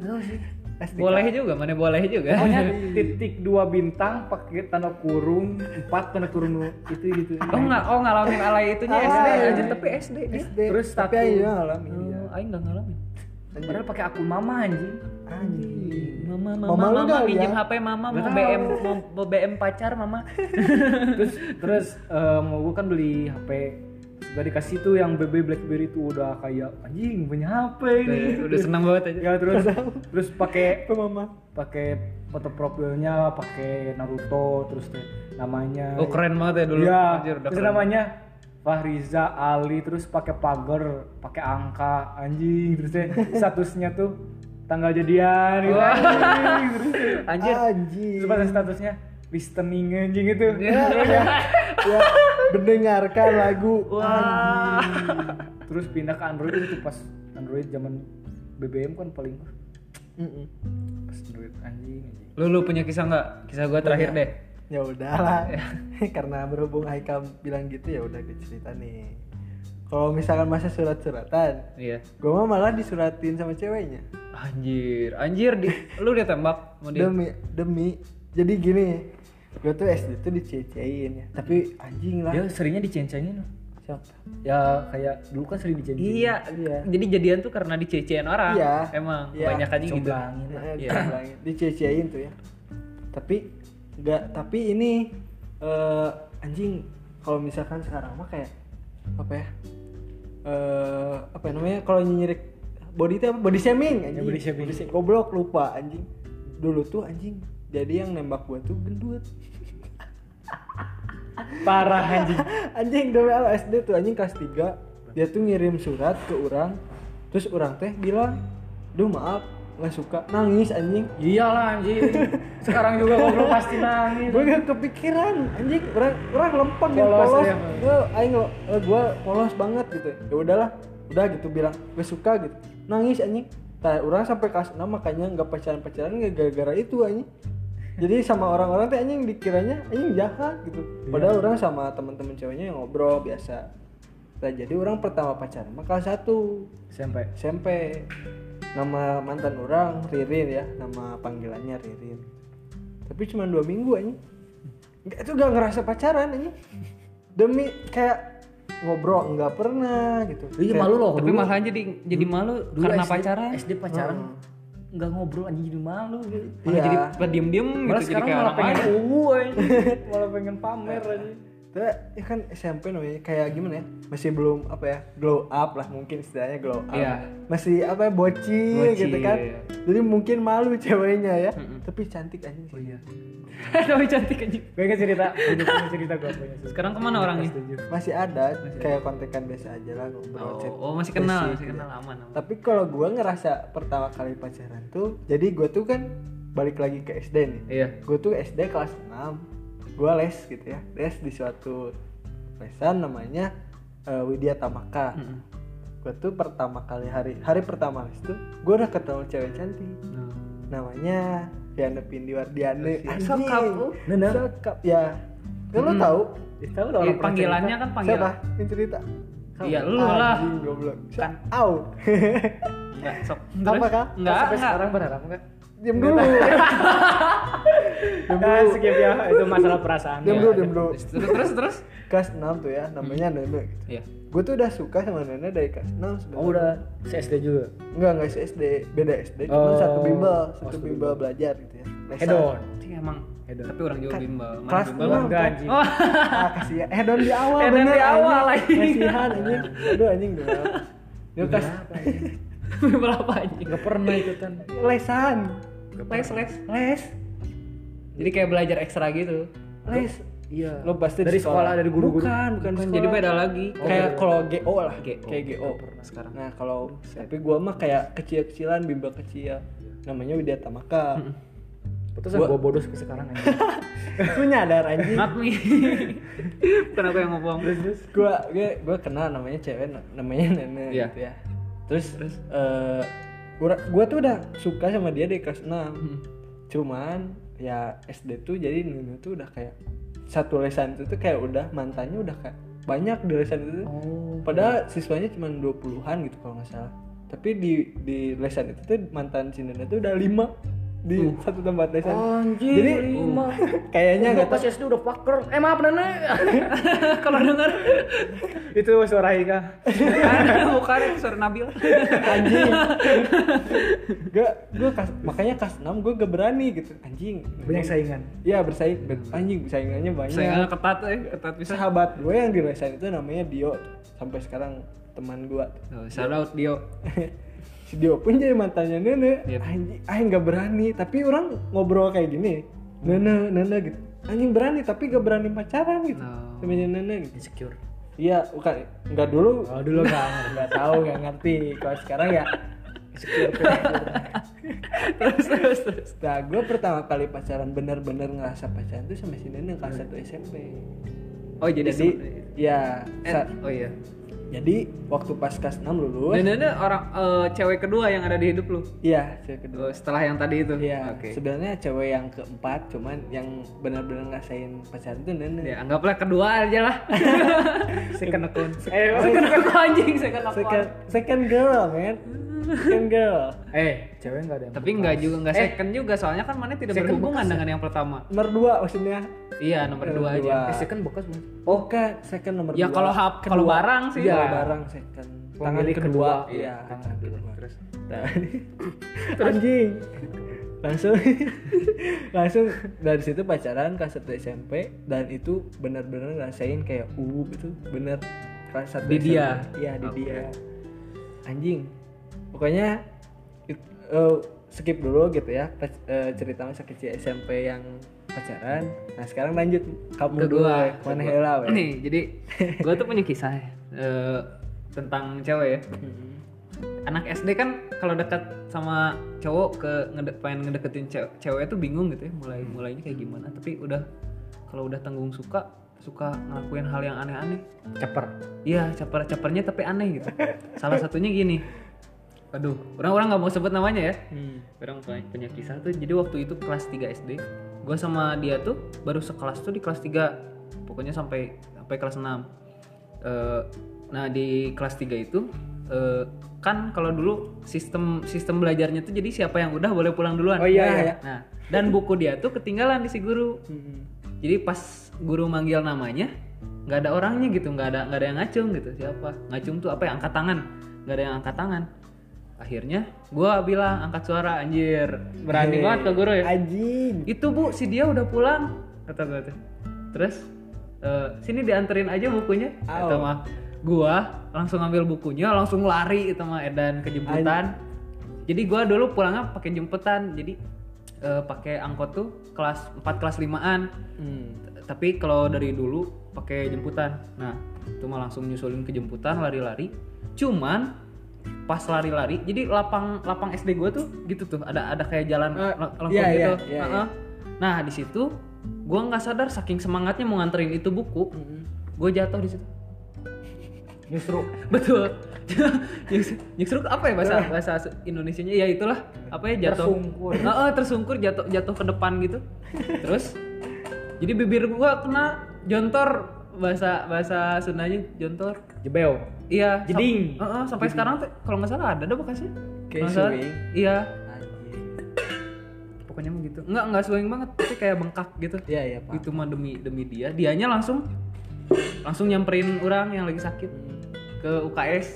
[SPEAKER 1] nggak tahu sih.
[SPEAKER 2] SDK.
[SPEAKER 3] boleh juga mana boleh juga.
[SPEAKER 1] Pokoknya titik dua bintang pakai tanda kurung empat tanda kurung itu gitu
[SPEAKER 3] oh nggak oh ngalamin alay itunya
[SPEAKER 2] Alay.
[SPEAKER 3] SD aja tapi SD
[SPEAKER 2] SD.
[SPEAKER 1] Terus
[SPEAKER 2] tapi
[SPEAKER 1] satu-
[SPEAKER 2] ayo ngalamin.
[SPEAKER 3] oh, aing nggak ngalamin
[SPEAKER 1] padahal pakai akun mama anjing.
[SPEAKER 2] Anjing.
[SPEAKER 3] mama mama
[SPEAKER 2] Mama
[SPEAKER 3] mama,
[SPEAKER 2] nggak
[SPEAKER 3] minjem
[SPEAKER 2] lihat?
[SPEAKER 3] HP mama mau BM mau, mau BM pacar mama.
[SPEAKER 1] Terus terus eh, mau gue kan beli HP gak dikasih tuh yang BB BlackBerry tuh udah kayak anjing punya HP ini.
[SPEAKER 3] Udah, udah senang banget aja.
[SPEAKER 1] Ya terus terus pakai
[SPEAKER 2] mama?
[SPEAKER 1] pakai foto profilnya pakai Naruto terus teh namanya.
[SPEAKER 3] Oh keren banget ya dulu.
[SPEAKER 1] Iya,
[SPEAKER 3] Anjir, udah
[SPEAKER 1] terus
[SPEAKER 3] keren.
[SPEAKER 1] namanya Fahriza Ali terus pakai pagar pakai angka anjing terus teh statusnya tuh tanggal jadian gitu. Anjing terus teh.
[SPEAKER 3] anjir.
[SPEAKER 2] Anjing.
[SPEAKER 1] terus pada statusnya listening anjing itu
[SPEAKER 2] ya, ya, mendengarkan lagu.
[SPEAKER 3] wah.
[SPEAKER 1] Terus pindah ke Android itu pas Android zaman BBM kan paling
[SPEAKER 2] Mm-mm.
[SPEAKER 1] pas Android. Anjing anjing.
[SPEAKER 3] Lu lu punya kisah nggak? Kisah gua terakhir deh
[SPEAKER 2] Ya udahlah. Karena berhubung Haikal bilang gitu ya udah gue cerita nih. Kalau misalkan masa surat-suratan,
[SPEAKER 3] iya
[SPEAKER 2] gue mah malah disuratin sama ceweknya.
[SPEAKER 3] anjir anjir di, lu dia tembak mau
[SPEAKER 2] Demi demi. Jadi gini, gue tuh SD tuh dicecein ya. Tapi anjing lah.
[SPEAKER 1] dia seringnya diceng-cengin
[SPEAKER 2] Siapa?
[SPEAKER 1] ya kayak dulu kan sering diceng-cengin
[SPEAKER 3] Iya,
[SPEAKER 2] Iya.
[SPEAKER 3] jadi jadian tuh karena dicecein orang.
[SPEAKER 2] Iya.
[SPEAKER 3] Emang
[SPEAKER 2] Iya.
[SPEAKER 3] banyak aja gitu. Iya.
[SPEAKER 2] tuh ya. Tapi enggak tapi ini eh, anjing kalau misalkan sekarang mah kayak apa ya? Eh apa ya namanya kalau nyirik body itu apa? Body shaming anjing.
[SPEAKER 1] body shaming.
[SPEAKER 2] Goblok lupa anjing. Dulu tuh anjing jadi yang nembak gua tuh gendut.
[SPEAKER 1] parah anjing
[SPEAKER 2] anjing Allah SD tuh anjing kelas 3 dia tuh ngirim surat ke orang terus orang teh bilang duh maaf nggak suka. Nangis anjing.
[SPEAKER 1] Iyalah anjing. Sekarang juga goblok pasti nangis.
[SPEAKER 2] Gue gak kepikiran anjing. Orang orang lempeng yang
[SPEAKER 1] Polos ya.
[SPEAKER 2] gue aing lo gue polos banget gitu. Ya udahlah udah gitu bilang gue suka gitu. Nangis anjing. Nah, orang sampai kelas 6 makanya nggak pacaran pacaran nggak gara-gara itu anjing. Jadi sama orang-orang teh anjing dikiranya anjing jahat gitu. Padahal orang sama teman-teman ceweknya yang ngobrol biasa. Nah jadi orang pertama pacaran mah kelas 1
[SPEAKER 1] SMP
[SPEAKER 2] SMP nama mantan orang Ririn ya nama panggilannya Ririn. Tapi cuma dua minggu aja nggak itu gak ngerasa pacaran aja demi kayak ngobrol nggak pernah gitu.
[SPEAKER 1] Iya
[SPEAKER 2] Kayak-
[SPEAKER 1] malu loh
[SPEAKER 3] Tapi
[SPEAKER 1] dulu.
[SPEAKER 3] malah jadi jadi malu
[SPEAKER 1] dulu
[SPEAKER 3] karena
[SPEAKER 1] SD,
[SPEAKER 3] pacaran.
[SPEAKER 1] SD pacaran
[SPEAKER 2] Hmm.
[SPEAKER 1] nggak ngobrol anjing jadi malu gitu.
[SPEAKER 3] Malah
[SPEAKER 2] Iya.
[SPEAKER 3] jadi diem-diem
[SPEAKER 1] malah
[SPEAKER 3] gitu jadi
[SPEAKER 1] sekarang
[SPEAKER 3] kayak
[SPEAKER 1] malah pengen uwu anjing. Malah pengen pamer anjing
[SPEAKER 2] Tapi ya kan SMP namanya kayak gimana ya masih belum apa ya glow up lah mungkin istilahnya glow up
[SPEAKER 3] Iya.
[SPEAKER 2] masih apa ya, bocil,
[SPEAKER 3] Bocil,
[SPEAKER 2] gitu kan jadi mungkin malu ceweknya ya
[SPEAKER 3] Mm-mm.
[SPEAKER 2] tapi cantik anjing
[SPEAKER 1] oh iya
[SPEAKER 3] Tapi cantik aja.
[SPEAKER 1] gue cerita punya punya cerita gue punya.
[SPEAKER 3] Sekarang ke mana orangnya?
[SPEAKER 2] masih ada kayak kontekan biasa aja lah ngobrol
[SPEAKER 3] Oh,
[SPEAKER 2] chat
[SPEAKER 3] oh, masih kenal,
[SPEAKER 2] basic
[SPEAKER 3] masih
[SPEAKER 2] gitu.
[SPEAKER 3] kenal aman. aman.
[SPEAKER 2] Tapi kalau gua ngerasa pertama kali pacaran tuh, jadi gua tuh kan balik lagi ke SD nih.
[SPEAKER 3] Iya.
[SPEAKER 2] Gue tuh SD kelas 6 Gua les gitu ya, les di suatu lesan namanya eh, Widya Tamaka.
[SPEAKER 3] Mm-mm.
[SPEAKER 2] Gue tuh pertama kali hari hari pertama les tuh, gue udah ketemu cewek cantik.
[SPEAKER 3] Nah.
[SPEAKER 2] Namanya Diana Pindiwardiane.
[SPEAKER 3] Sokap, lu?
[SPEAKER 2] Sokap ya. Kan lu tahu?
[SPEAKER 1] Ya, tahu dong orang pernah
[SPEAKER 3] panggilannya kan
[SPEAKER 2] Siapa?
[SPEAKER 3] panggilan.
[SPEAKER 2] Yang cerita?
[SPEAKER 3] Iya, lu lah.
[SPEAKER 2] Goblok.
[SPEAKER 3] Kan.
[SPEAKER 2] Out.
[SPEAKER 3] Enggak, sok.
[SPEAKER 2] Apa, Kak?
[SPEAKER 1] cerita.
[SPEAKER 3] Enggak,
[SPEAKER 1] sampai
[SPEAKER 3] enggak.
[SPEAKER 1] sekarang berharap enggak
[SPEAKER 2] Diam dulu. Diam
[SPEAKER 1] Ah,
[SPEAKER 2] dulu.
[SPEAKER 1] skip ya itu masalah perasaan
[SPEAKER 2] Diam
[SPEAKER 1] ya.
[SPEAKER 2] dulu, diam dulu.
[SPEAKER 3] Terus terus terus.
[SPEAKER 2] Kelas 6 tuh ya, namanya Nene gitu.
[SPEAKER 3] Iya.
[SPEAKER 2] Gue tuh udah suka sama Nene dari kelas 6 sebenarnya.
[SPEAKER 1] oh udah SD juga
[SPEAKER 2] Enggak, enggak sih SD, beda SD, cuma
[SPEAKER 1] Oh.
[SPEAKER 2] satu bimbel,
[SPEAKER 1] Oh,
[SPEAKER 2] satu
[SPEAKER 1] satu
[SPEAKER 2] bimbel belajar gitu ya.
[SPEAKER 1] Hedon
[SPEAKER 3] Itu emang
[SPEAKER 1] Hedon.
[SPEAKER 3] tapi orang juga
[SPEAKER 2] Kan-
[SPEAKER 3] bimbel. Mana
[SPEAKER 2] kelas
[SPEAKER 3] bimbel?
[SPEAKER 1] enggak anjing
[SPEAKER 3] Oh,
[SPEAKER 2] Ah, kasihan. Hedon di awal
[SPEAKER 3] Hedon
[SPEAKER 2] bener
[SPEAKER 3] di awal,
[SPEAKER 2] anjing.
[SPEAKER 3] anjing.
[SPEAKER 2] Kasihan anjing. Aduh anjing dong. Dia kelas
[SPEAKER 3] bimbel apa anjing?
[SPEAKER 1] nggak pernah ikutan
[SPEAKER 2] lesan.
[SPEAKER 3] Les les.
[SPEAKER 2] Les.
[SPEAKER 3] Jadi kayak belajar ekstra gitu.
[SPEAKER 2] Les.
[SPEAKER 1] iya
[SPEAKER 2] Lo pasti
[SPEAKER 1] dari sekolah dari guru-guru
[SPEAKER 2] Bukan, bukan,
[SPEAKER 3] Bukan,
[SPEAKER 2] di
[SPEAKER 3] jadi
[SPEAKER 2] sekolah.
[SPEAKER 3] beda lagi.
[SPEAKER 2] kayak kalau GO lah
[SPEAKER 3] GO.
[SPEAKER 2] kayak GO
[SPEAKER 3] pernah sekarang.
[SPEAKER 2] nah kalau tapi gua mah kayak kecil-kecilan bimbel kecil namanya Widya Tamaka
[SPEAKER 1] Terus
[SPEAKER 2] Gua-
[SPEAKER 1] gua bodoh ke sekarang anjing
[SPEAKER 2] lu nyadar anjing
[SPEAKER 3] Not me. Bukan aku yang ngomong.
[SPEAKER 2] gua gue gua kenal namanya cewek na- namanya Nene
[SPEAKER 3] Iya.
[SPEAKER 2] gitu ya terus terus gua, gua tuh udah suka sama dia dari kelas 6
[SPEAKER 3] Hmm.
[SPEAKER 2] cuman ya SD tuh jadi Nene tuh udah kayak satu lesan itu tuh kayak udah mantannya udah kayak banyak di lesan itu
[SPEAKER 1] oh
[SPEAKER 2] Padahal siswanya cuma 20-an gitu kalau nggak salah. Tapi di di lesan itu tuh mantan si tuh udah lima di satu tempat les
[SPEAKER 1] Anjir,
[SPEAKER 2] jadi
[SPEAKER 1] lima.
[SPEAKER 2] kayaknya nggak
[SPEAKER 1] pas SD udah paker. Eh maaf Nana.
[SPEAKER 3] Kalau denger
[SPEAKER 1] itu suara Ika.
[SPEAKER 3] bukan itu suara Nabil.
[SPEAKER 2] anjing gak gue kas, makanya kas 6 gue gak berani gitu anjing
[SPEAKER 1] Banyak saingan.
[SPEAKER 2] Iya bersaing anjing saingannya banyak
[SPEAKER 3] Saya ketat eh, ketat bisa.
[SPEAKER 2] sahabat gue yang di lesan itu namanya Dio sampai sekarang teman gue
[SPEAKER 3] Oh, shout out Dio.
[SPEAKER 2] Si Dio pun jadi mantannya Nene
[SPEAKER 3] Yep.
[SPEAKER 2] anjing ah nggak berani tapi orang ngobrol kayak gini Nene Nene gitu anjing berani tapi gak berani pacaran gitu
[SPEAKER 3] No.
[SPEAKER 2] namanya Nene gitu
[SPEAKER 1] Insecure.
[SPEAKER 2] iya bukan nggak dulu
[SPEAKER 1] Oh dulu kan.
[SPEAKER 2] nggak tahu nggak ngerti kalau sekarang ya
[SPEAKER 3] terus terus terus.
[SPEAKER 2] Nah, gue pertama kali pacaran bener-bener ngerasa pacaran tuh sama si Neneng kelas 1 SMP.
[SPEAKER 3] Oh jadi,
[SPEAKER 2] Jadi, ya,
[SPEAKER 3] eh, oh iya.
[SPEAKER 2] Jadi waktu pas kelas 6 lulus,
[SPEAKER 3] Dan ini orang eh, cewek kedua yang ada di hidup lu.
[SPEAKER 2] iya, cewek kedua.
[SPEAKER 3] Oh, setelah yang tadi itu.
[SPEAKER 2] Iya,
[SPEAKER 3] Oke.
[SPEAKER 2] sebenarnya cewek yang keempat, cuman yang benar-benar ngerasain pacaran tuh Neneng.
[SPEAKER 3] Ya, anggaplah kedua aja lah.
[SPEAKER 1] Second account. Eh,
[SPEAKER 3] Second aku anjing, second aku.
[SPEAKER 2] Second, second girl, man. Second girl.
[SPEAKER 1] eh, cewek enggak ada yang
[SPEAKER 3] Tapi enggak juga enggak
[SPEAKER 1] Eh.
[SPEAKER 3] second juga soalnya kan mana tidak
[SPEAKER 1] Second
[SPEAKER 3] berhubungan
[SPEAKER 1] bekas
[SPEAKER 3] dengan yang pertama.
[SPEAKER 2] Nomor dua maksudnya.
[SPEAKER 3] Iya, nomor
[SPEAKER 2] Nomor
[SPEAKER 3] dua aja.
[SPEAKER 1] Eh, second bekas bukan?
[SPEAKER 2] Oh, kan, second nomor
[SPEAKER 3] Ya
[SPEAKER 2] dua.
[SPEAKER 3] kalau hap kalau barang sih.
[SPEAKER 2] Iya, barang second. Tangan
[SPEAKER 1] Pemilik
[SPEAKER 2] kedua.
[SPEAKER 1] kedua.
[SPEAKER 2] Iya,
[SPEAKER 1] Tangan
[SPEAKER 2] tangan
[SPEAKER 1] kedua. Terus.
[SPEAKER 2] Nah, anjing langsung langsung dari situ pacaran kelas 1 SMP dan itu benar-benar ngerasain kayak uh itu bener kelas 1
[SPEAKER 3] Di dia?
[SPEAKER 2] iya di dia anjing pokoknya it- eh, skip dulu gitu ya eh, cerita masa kecil SMP yang pacaran nah sekarang lanjut kamu dulu mana hela.
[SPEAKER 3] Nih, jadi gua tuh punya kisah ya, eh, tentang cewek ya.
[SPEAKER 2] Mm-mm.
[SPEAKER 3] Anak SD kan kalau dekat sama cowok ke ngede pengen ngedeketin cewek, cewek tuh bingung gitu ya, mulai mulainya kayak gimana. Tapi udah kalau udah tanggung suka suka ngelakuin hal yang aneh-aneh.
[SPEAKER 1] Caper.
[SPEAKER 3] Iya, caper-capernya tapi aneh gitu. Salah satunya gini. Aduh, orang-orang nggak mau sebut namanya ya.
[SPEAKER 2] Hmm.
[SPEAKER 3] Orang punya punya kisah tuh. Jadi waktu itu kelas 3 SD, gue sama dia tuh baru sekelas tuh di kelas 3. Pokoknya sampai sampai kelas 6. Eh, nah, di kelas 3 itu eh, kan kalau dulu sistem sistem belajarnya tuh jadi siapa yang udah boleh pulang duluan.
[SPEAKER 2] Oh, iya,
[SPEAKER 3] Nah,
[SPEAKER 2] iya.
[SPEAKER 3] Nah, dan buku dia tuh ketinggalan di si guru.
[SPEAKER 2] Hmm.
[SPEAKER 3] Jadi pas guru manggil namanya, nggak ada orangnya gitu, nggak ada nggak ada yang ngacung gitu. Siapa? Ngacung tuh apa ya? Angkat tangan. Nggak ada yang angkat tangan. Akhirnya gua bilang angkat suara anjir. Berani
[SPEAKER 2] Hei,
[SPEAKER 3] banget ke guru ya.
[SPEAKER 2] anjing
[SPEAKER 3] Itu bu, si dia udah pulang. Kata gua tuh. Terus eh, sini dianterin aja bukunya. Kata
[SPEAKER 2] Au.
[SPEAKER 3] mah gua langsung ngambil bukunya, langsung lari itu mah edan ke jemputan. Jadi gua dulu pulangnya pakai jemputan. Jadi eh, pakai angkot tuh kelas 4 kelas 5-an
[SPEAKER 2] Hmm.
[SPEAKER 3] tapi kalau dari dulu pakai jemputan nah itu mah langsung nyusulin ke jemputan lari-lari cuman pas lari-lari jadi lapang lapang SD gue tuh gitu tuh ada ada kayak jalan le- lengkung
[SPEAKER 2] iya,
[SPEAKER 3] gitu
[SPEAKER 2] iya, iya,
[SPEAKER 3] Heeh. nah di situ gue nggak sadar saking semangatnya mau nganterin itu buku
[SPEAKER 2] Hmm.
[SPEAKER 3] gue jatuh di situ.
[SPEAKER 1] Justru.
[SPEAKER 3] Betul. Nyusruk apa ya bahasa bahasa Indonesianya? Ya itulah. Apa ya jatuh.
[SPEAKER 1] Tersungkur.
[SPEAKER 3] Heeh, tersungkur jatuh jatuh ke depan gitu. Terus jadi bibir gua kena jontor. Bahasa bahasa Sundanya jontor.
[SPEAKER 1] Jebel.
[SPEAKER 3] iya sam-
[SPEAKER 1] Jeding.
[SPEAKER 3] Heeh, sampai sekarang tuh kalau nggak salah ada ada bekasnya
[SPEAKER 2] Kayak
[SPEAKER 3] iya. Pokoknya begitu nggak nggak swing banget tapi kayak bengkak gitu.
[SPEAKER 2] Iya iya pak.
[SPEAKER 3] itu mah demi demi dia. Dianya langsung langsung nyamperin orang yang lagi sakit ke UKS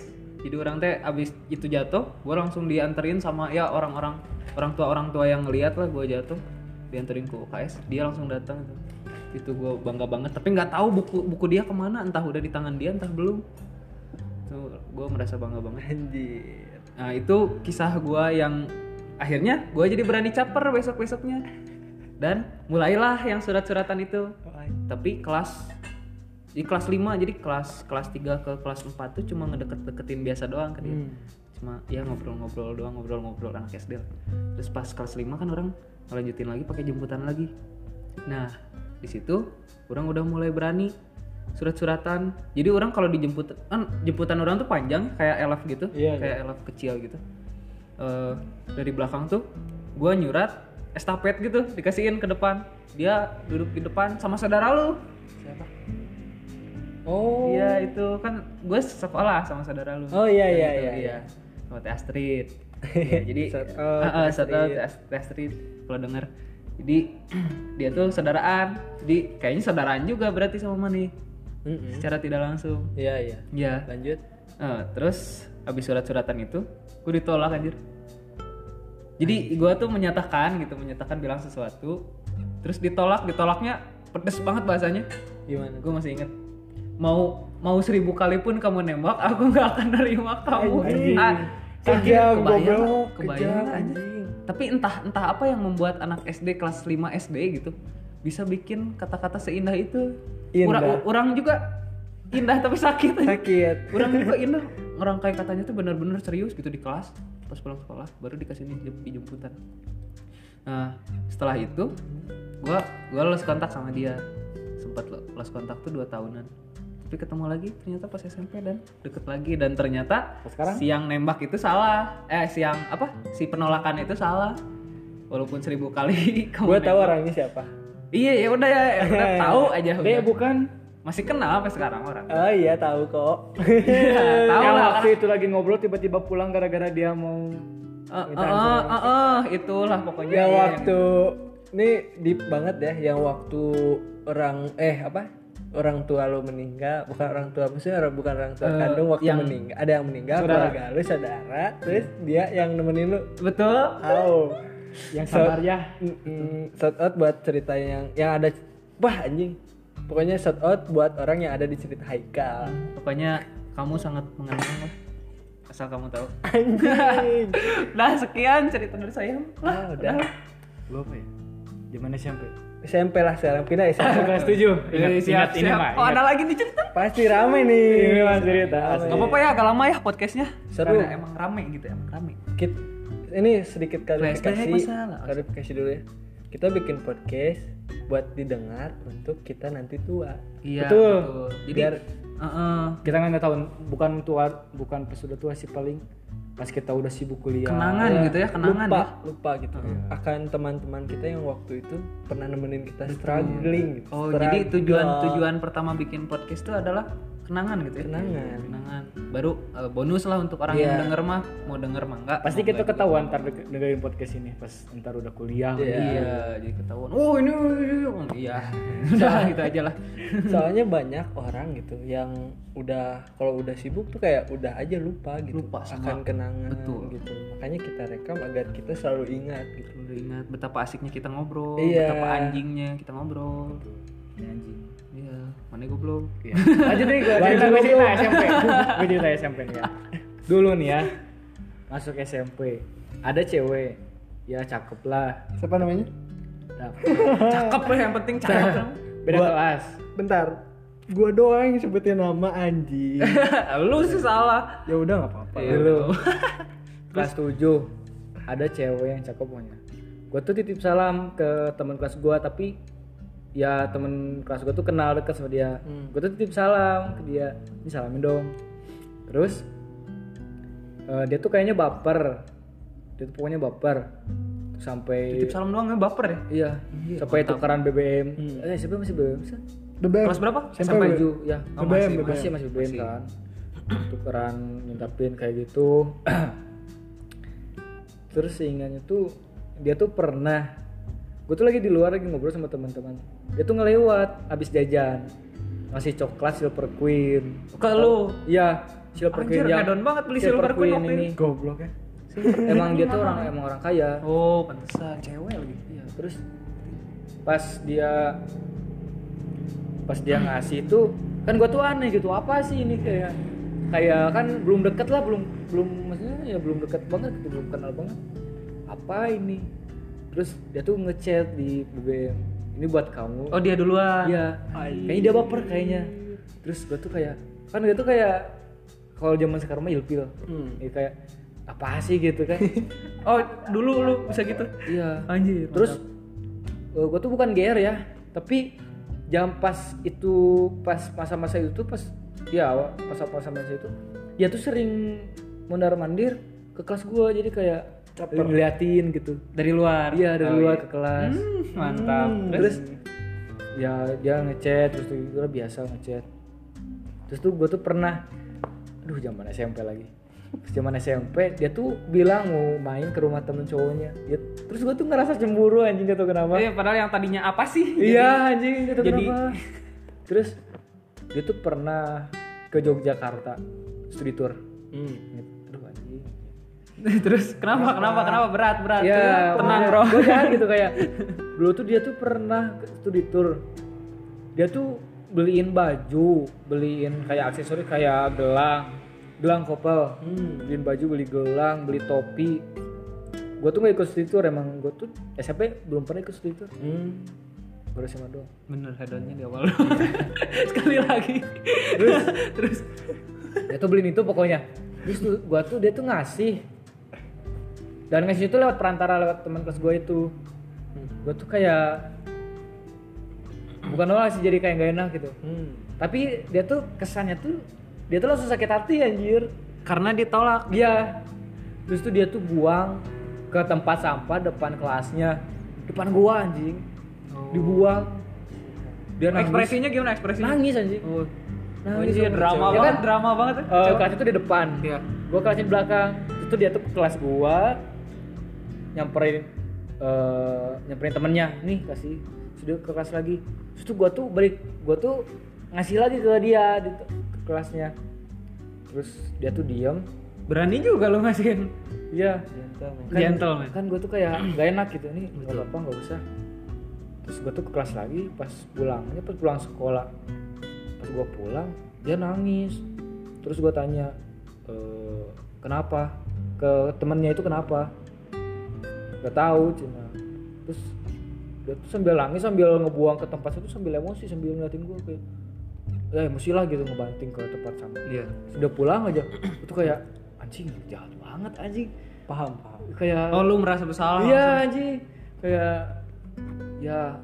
[SPEAKER 3] jadi orang teh abis itu jatuh gue langsung dianterin sama ya orang-orang orang tua orang tua yang ngeliat lah gue jatuh dianterin ke UKS dia langsung datang. Itu itu gue bangga banget. Tapi nggak tahu buku buku dia ke mana. Entah udah di tangan dia entah belum. Itu gue merasa bangga banget.
[SPEAKER 2] Anjir.
[SPEAKER 3] nah itu kisah gue yang akhirnya gue jadi berani caper besok besoknya dan mulailah yang surat-suratan itu. Tapi kelas di kelas 5 jadi kelas kelas 3 ke kelas 4 tuh cuma ngedeket-deketin biasa doang ke dia
[SPEAKER 2] Hmm.
[SPEAKER 3] cuma ya ngobrol-ngobrol doang ngobrol-ngobrol anak SD lah. terus pas kelas 5 kan orang ngelanjutin lagi pakai jemputan lagi. Nah di situ orang udah mulai berani surat-suratan. Jadi orang kalau dijemput kan jemputan orang tuh panjang kayak elf gitu
[SPEAKER 2] Iya,
[SPEAKER 3] kayak elf kecil gitu Eh, dari belakang tuh gua nyurat estafet gitu dikasihin ke depan dia duduk di depan sama saudara lu
[SPEAKER 2] Siapa? Oh.
[SPEAKER 3] Iya itu kan gue sekolah sama saudara lu.
[SPEAKER 2] Oh, iya,
[SPEAKER 3] Dan
[SPEAKER 2] iya,
[SPEAKER 3] itu,
[SPEAKER 2] iya, iya.
[SPEAKER 3] Sama Teh Astrid. Ya, jadi
[SPEAKER 2] out,
[SPEAKER 3] Ah, ah, shout out
[SPEAKER 2] Astrid.
[SPEAKER 3] Ast- Astrid kalau denger. Jadi dia tuh saudaraan. Jadi kayaknya saudaraan juga berarti sama Mani
[SPEAKER 2] Mm-mm.
[SPEAKER 3] secara tidak langsung.
[SPEAKER 2] Iya iya.
[SPEAKER 3] Ya.
[SPEAKER 2] Lanjut.
[SPEAKER 3] Eh, terus habis surat-suratan itu, gue ditolak anjir. Jadi gue tuh menyatakan gitu, menyatakan bilang sesuatu, terus ditolak, ditolaknya pedes banget bahasanya.
[SPEAKER 2] Gimana?
[SPEAKER 3] Gue masih inget. Mau mau seribu kali pun kamu nembak, aku nggak akan nerima kamu.
[SPEAKER 2] Anjing.
[SPEAKER 3] Ah,
[SPEAKER 2] Kejam,
[SPEAKER 3] kebayang
[SPEAKER 2] goblok, kejam,
[SPEAKER 3] anjing? Tapi entah entah apa yang membuat anak SD kelas 5 SD gitu bisa bikin kata-kata seindah itu.
[SPEAKER 2] Indah.
[SPEAKER 3] Orang, orang juga indah tapi sakit.
[SPEAKER 2] Sakit.
[SPEAKER 3] orang juga indah ngerangkai katanya tuh benar-benar serius gitu di kelas. Pas pulang sekolah baru dikasih jem- jemputan. Nah setelah itu gua gua lost kontak sama dia. Sempat lo- lost kontak tuh dua tahunan. Tapi ketemu lagi ternyata pas SMP dan deket lagi. Dan ternyata
[SPEAKER 1] Sekarang?
[SPEAKER 3] si yang nembak itu salah. Eh si yang apa? Si penolakan itu salah. Walaupun seribu kali kamu
[SPEAKER 2] Gue tahu orangnya siapa.
[SPEAKER 3] iya ya udah ya udah tahu aja
[SPEAKER 1] Dia
[SPEAKER 3] udah.
[SPEAKER 1] bukan
[SPEAKER 3] masih kenal sampai sekarang orang?
[SPEAKER 2] Oh iya tahu kok.
[SPEAKER 3] Iya, tahu
[SPEAKER 1] yang
[SPEAKER 3] lah
[SPEAKER 1] waktu itu lagi ngobrol tiba-tiba pulang gara-gara dia mau
[SPEAKER 3] Eh, eh, eh, eh, eh, itulah pokoknya
[SPEAKER 2] yang
[SPEAKER 3] iya,
[SPEAKER 2] waktu ini deep banget ya yang waktu orang eh apa? Orang tua lo meninggal bukan orang tua maksudnya orang bukan orang tua
[SPEAKER 1] Eh,
[SPEAKER 2] kandung waktu
[SPEAKER 1] yang-
[SPEAKER 2] meninggal ada yang meninggal
[SPEAKER 1] Saudara.
[SPEAKER 2] keluarga lu saudara terus dia yang nemenin lu
[SPEAKER 3] betul.
[SPEAKER 2] Oh
[SPEAKER 1] yang
[SPEAKER 2] So-
[SPEAKER 1] sabar ya.
[SPEAKER 2] Mm, shout out buat cerita yang yang ada wah anjing pokoknya shout out buat orang yang ada di cerita Haikal.
[SPEAKER 3] Pokoknya kamu sangat mengenang lah. Asal kamu tahu.
[SPEAKER 2] Anjing.
[SPEAKER 3] Nah sekian cerita dari saya.
[SPEAKER 2] Ah, udah.
[SPEAKER 1] gue apa ya? Zaman SMP
[SPEAKER 2] SMP lah sekarang. Pindah SMP
[SPEAKER 1] kelas tujuh ingat, ingat ini
[SPEAKER 3] siap.
[SPEAKER 1] mah
[SPEAKER 3] oh ada lagi nih cerita?
[SPEAKER 2] Pasti rame nih.
[SPEAKER 1] Ini mas cerita.
[SPEAKER 2] Rame.
[SPEAKER 1] asli.
[SPEAKER 3] Gak apa-apa ya agak lama ya podcastnya.
[SPEAKER 2] Seru.
[SPEAKER 3] Karena emang rame gitu emang rame.
[SPEAKER 2] Kit- ini sedikit klarifikasi.
[SPEAKER 3] Masalah.
[SPEAKER 2] klarifikasi dulu ya. Kita bikin podcast buat didengar untuk kita nanti tua.
[SPEAKER 3] Iya
[SPEAKER 1] Betul.
[SPEAKER 3] betul, jadi
[SPEAKER 2] biar
[SPEAKER 3] eh, eh,
[SPEAKER 1] kita nggak tahu bukan tua bukan pas sudah tua sih paling pas kita udah sibuk kuliah.
[SPEAKER 3] Kenangan gitu ya kenangan
[SPEAKER 2] lupa
[SPEAKER 3] ya.
[SPEAKER 2] lupa gitu. Akan teman-teman kita yang waktu itu pernah nemenin kita struggling gitu
[SPEAKER 3] oh jadi tujuan tujuan pertama bikin podcast itu adalah kenangan gitu ya
[SPEAKER 2] Kenangan.
[SPEAKER 3] kenangan baru eh, bonus lah untuk orang
[SPEAKER 2] Iya.
[SPEAKER 3] yang denger mah mau denger mah enggak
[SPEAKER 1] pasti kita
[SPEAKER 3] juga.
[SPEAKER 1] ketahuan ntar de- dengerin podcast ini pas ntar udah kuliah
[SPEAKER 2] Iya.
[SPEAKER 3] Iya, jadi ketahuan. Oh ini, iya. Udah gitu aja lah.
[SPEAKER 2] soalnya banyak orang gitu yang udah kalau udah sibuk tuh kayak udah aja lupa gitu
[SPEAKER 3] Lupa sama-
[SPEAKER 2] akan kenangan
[SPEAKER 3] betul.
[SPEAKER 2] gitu makanya kita rekam agar kita selalu ingat gitu
[SPEAKER 3] Udah ingat betapa asiknya kita ngobrol,
[SPEAKER 2] Iya.
[SPEAKER 3] betapa anjingnya kita ngobrol.
[SPEAKER 1] Ya, anjing
[SPEAKER 3] Iya, mana goblok.
[SPEAKER 1] Iya. lanjut nih gue cerita gue cerita SMP gue cerita SMP nih ya. Dulu nih ya masuk SMP ada cewek ya cakep lah.
[SPEAKER 2] Siapa namanya?
[SPEAKER 1] Nah,
[SPEAKER 3] Cakep lah yang penting cakep.
[SPEAKER 1] beda
[SPEAKER 2] Gua-
[SPEAKER 1] kelas.
[SPEAKER 2] Bentar. Gua doang yang sebutin nama anjing.
[SPEAKER 3] Lu sih salah.
[SPEAKER 2] ya udah nggak apa-apa.
[SPEAKER 1] Dulu
[SPEAKER 3] betul.
[SPEAKER 1] kelas 7 ada cewek yang cakep pokoknya. Gue tuh titip salam ke teman kelas gue tapi ya temen kelas gue tuh kenal dekat sama dia.
[SPEAKER 2] Hmm.
[SPEAKER 1] gue tuh titip salam ke dia. Ini salamin dong. Terus eh, dia tuh kayaknya baper. Dia tuh pokoknya baper. Sampai
[SPEAKER 3] Titip salam doang ya baper ya.
[SPEAKER 1] iya. Sampai tukeran BBM
[SPEAKER 2] Hmm.
[SPEAKER 1] eh siapa masih BBM sih
[SPEAKER 2] BBM
[SPEAKER 3] Kelas berapa?
[SPEAKER 1] sampai tujuh ya.
[SPEAKER 3] Oh,
[SPEAKER 2] BBM,
[SPEAKER 3] masih,
[SPEAKER 2] BBM.
[SPEAKER 1] masih masih BBM
[SPEAKER 3] Masih.
[SPEAKER 1] kan. Tukeran minta pin kayak gitu. Terus seingatnya tuh dia tuh pernah gue tuh lagi di luar lagi ngobrol sama teman-teman dia tuh ngelewat abis jajan. Ngasih coklat silver queen.
[SPEAKER 3] Ke lu.
[SPEAKER 1] iya silver
[SPEAKER 3] Anjir,
[SPEAKER 1] queen yang
[SPEAKER 3] banget beli silver queen waktu
[SPEAKER 1] ini.
[SPEAKER 2] goblok ya.
[SPEAKER 1] Emang dia tuh orang emang orang kaya.
[SPEAKER 3] Oh, pantesan cewek lagi.
[SPEAKER 1] Iya, terus pas dia pas dia ngasih itu kan gua tuh aneh gitu apa sih ini kayak kayak kan belum deket lah belum belum maksudnya ya belum deket banget gitu belum kenal banget. Apa ini? Terus dia tuh ngechat di BBM ini buat kamu.
[SPEAKER 3] Oh, dia duluan.
[SPEAKER 1] iya. Kayaknya dia baper kayaknya. Terus gua tuh kayak kan dia tuh kayak kalau zaman sekarang mah ilpil
[SPEAKER 2] Hmm.
[SPEAKER 1] ya, kayak apa sih gitu kan.
[SPEAKER 3] Oh, dulu lu bisa gitu.
[SPEAKER 1] iya.
[SPEAKER 3] Anjir.
[SPEAKER 1] terus gue tuh bukan GR ya. Tapi jam pas itu pas masa-masa itu pas ya awal pas masa masa itu dia tuh sering mondar mandir ke kelas gue jadi kayak ngeliatin gitu.
[SPEAKER 3] Dari luar.
[SPEAKER 1] iya dari
[SPEAKER 3] Oh,
[SPEAKER 1] luar
[SPEAKER 3] iya.
[SPEAKER 1] ke kelas.
[SPEAKER 3] Hmm, mantap.
[SPEAKER 1] Hmm, terus? Ya dia ngechat terus tuh gue biasa ngechat. Terus tuh gue tuh pernah aduh zaman SMP lagi. Pas zaman SMP dia tuh bilang mau main ke rumah temen cowoknya. Ya, terus gue tuh ngerasa cemburu anjing gak tau kenapa.
[SPEAKER 3] Eh, padahal yang tadinya apa sih?
[SPEAKER 1] iya anjing gak tau
[SPEAKER 3] jadi-
[SPEAKER 1] kenapa. Terus dia tuh pernah ke Yogyakarta studi tour.
[SPEAKER 2] Hmm.
[SPEAKER 1] anjing
[SPEAKER 3] Terus kenapa? Kenapa? Kenapa berat berat?
[SPEAKER 1] ya
[SPEAKER 3] tenang bro.
[SPEAKER 1] gue jahat gitu kayak dulu tuh dia tuh pernah ke studi tour dia tuh beliin baju beliin kayak aksesoris kayak gelang gelang kopel
[SPEAKER 2] Hmm.
[SPEAKER 1] beliin baju beli gelang beli topi gue tuh gak ikut studi tour emang gue tuh SMP belum pernah ikut studi tour
[SPEAKER 2] Hmm.
[SPEAKER 1] baru SMA doang
[SPEAKER 3] Bener hedonnya di awal. Sekali lagi.
[SPEAKER 1] terus
[SPEAKER 3] Terus
[SPEAKER 1] dia tuh beliin itu pokoknya terus gue tuh dia tuh ngasih dan ngasih itu lewat perantara lewat teman kelas gue itu gue tuh kayak bukan nolak sih jadi kayak gak enak gitu
[SPEAKER 2] Hmm.
[SPEAKER 1] tapi dia tuh kesannya tuh dia tuh langsung sakit hati anjir
[SPEAKER 3] karena ditolak.
[SPEAKER 1] dia terus tuh dia tuh buang ke tempat sampah depan kelasnya depan gua anjing dibuang dia nangis
[SPEAKER 3] Ekspresinya gimana ekspresinya?
[SPEAKER 1] nangis anjing
[SPEAKER 3] Oh,
[SPEAKER 1] nangis
[SPEAKER 3] iya,
[SPEAKER 1] sama
[SPEAKER 3] drama
[SPEAKER 1] kecewa. Ya
[SPEAKER 3] banget,
[SPEAKER 1] kan?
[SPEAKER 3] drama banget.
[SPEAKER 1] Eh,
[SPEAKER 3] Coba.
[SPEAKER 1] kelas itu di depan
[SPEAKER 3] Iya.
[SPEAKER 1] gua kelasnya di belakang itu dia tuh ke kelas gua nyamperin eh nyamperin temennya. Nih kasih sudah ke kelas lagi. Terus tuh gua tuh balik gua tuh ngasih lagi ke dia di ke kelasnya. Terus dia tuh diem.
[SPEAKER 3] Berani juga lo ngasihin.
[SPEAKER 1] iya.
[SPEAKER 2] Gentleman.
[SPEAKER 1] kan,
[SPEAKER 3] Gentleman.
[SPEAKER 1] kan gue tuh kayak gak enak gitu. Nih nggak apa-apa nggak usah. Terus gue tuh ke kelas lagi pas pulangnya pas pulang sekolah. Pas gue pulang dia nangis. Terus gue tanya e, kenapa? Ke temennya itu kenapa gak tahu cina terus dia tuh sambil nangis sambil ngebuang ke tempat itu sambil emosi sambil ngeliatin gue kayak ya emosi lah gitu ngebanting ke tempat sampah
[SPEAKER 3] Iya.
[SPEAKER 1] sudah pulang aja itu kayak anjing jahat banget anjing
[SPEAKER 2] Paham, paham.
[SPEAKER 1] kayak
[SPEAKER 3] Oh lu merasa bersalah?
[SPEAKER 1] iya anjing kayak ya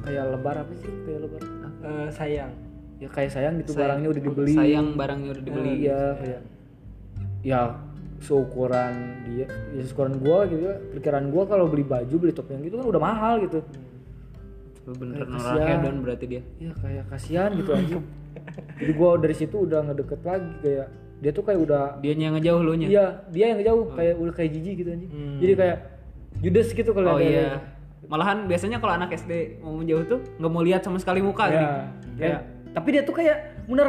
[SPEAKER 1] kayak lebar apa sih kayak lebar
[SPEAKER 2] Eh, sayang.
[SPEAKER 1] ya kayak sayang gitu
[SPEAKER 3] Sayang.
[SPEAKER 1] barangnya udah dibeli
[SPEAKER 3] Sayang barangnya udah dibeli.
[SPEAKER 1] iya kayak ya seukuran dia ya seukuran gua gitu ya pikiran gua kalau beli baju beli top yang gitu kan udah mahal gitu
[SPEAKER 3] Lu bener hedon berarti dia.
[SPEAKER 1] ya kayak kasihan gitu anjing jadi gua dari situ udah ngedeket lagi kayak dia tuh kayak udah
[SPEAKER 3] Dia yang ngejauh lu nya.
[SPEAKER 1] iya dia yang jauh kayak udah kayak jijik gitu anjing
[SPEAKER 2] Hmm.
[SPEAKER 1] jadi kayak judes gitu kalau
[SPEAKER 3] Oh
[SPEAKER 1] ada-
[SPEAKER 3] iya. Malahan biasanya kalau anak SD mau menjauh tuh nggak mau lihat sama sekali muka
[SPEAKER 1] ya,
[SPEAKER 3] gitu.
[SPEAKER 1] kayak tapi dia tuh kayak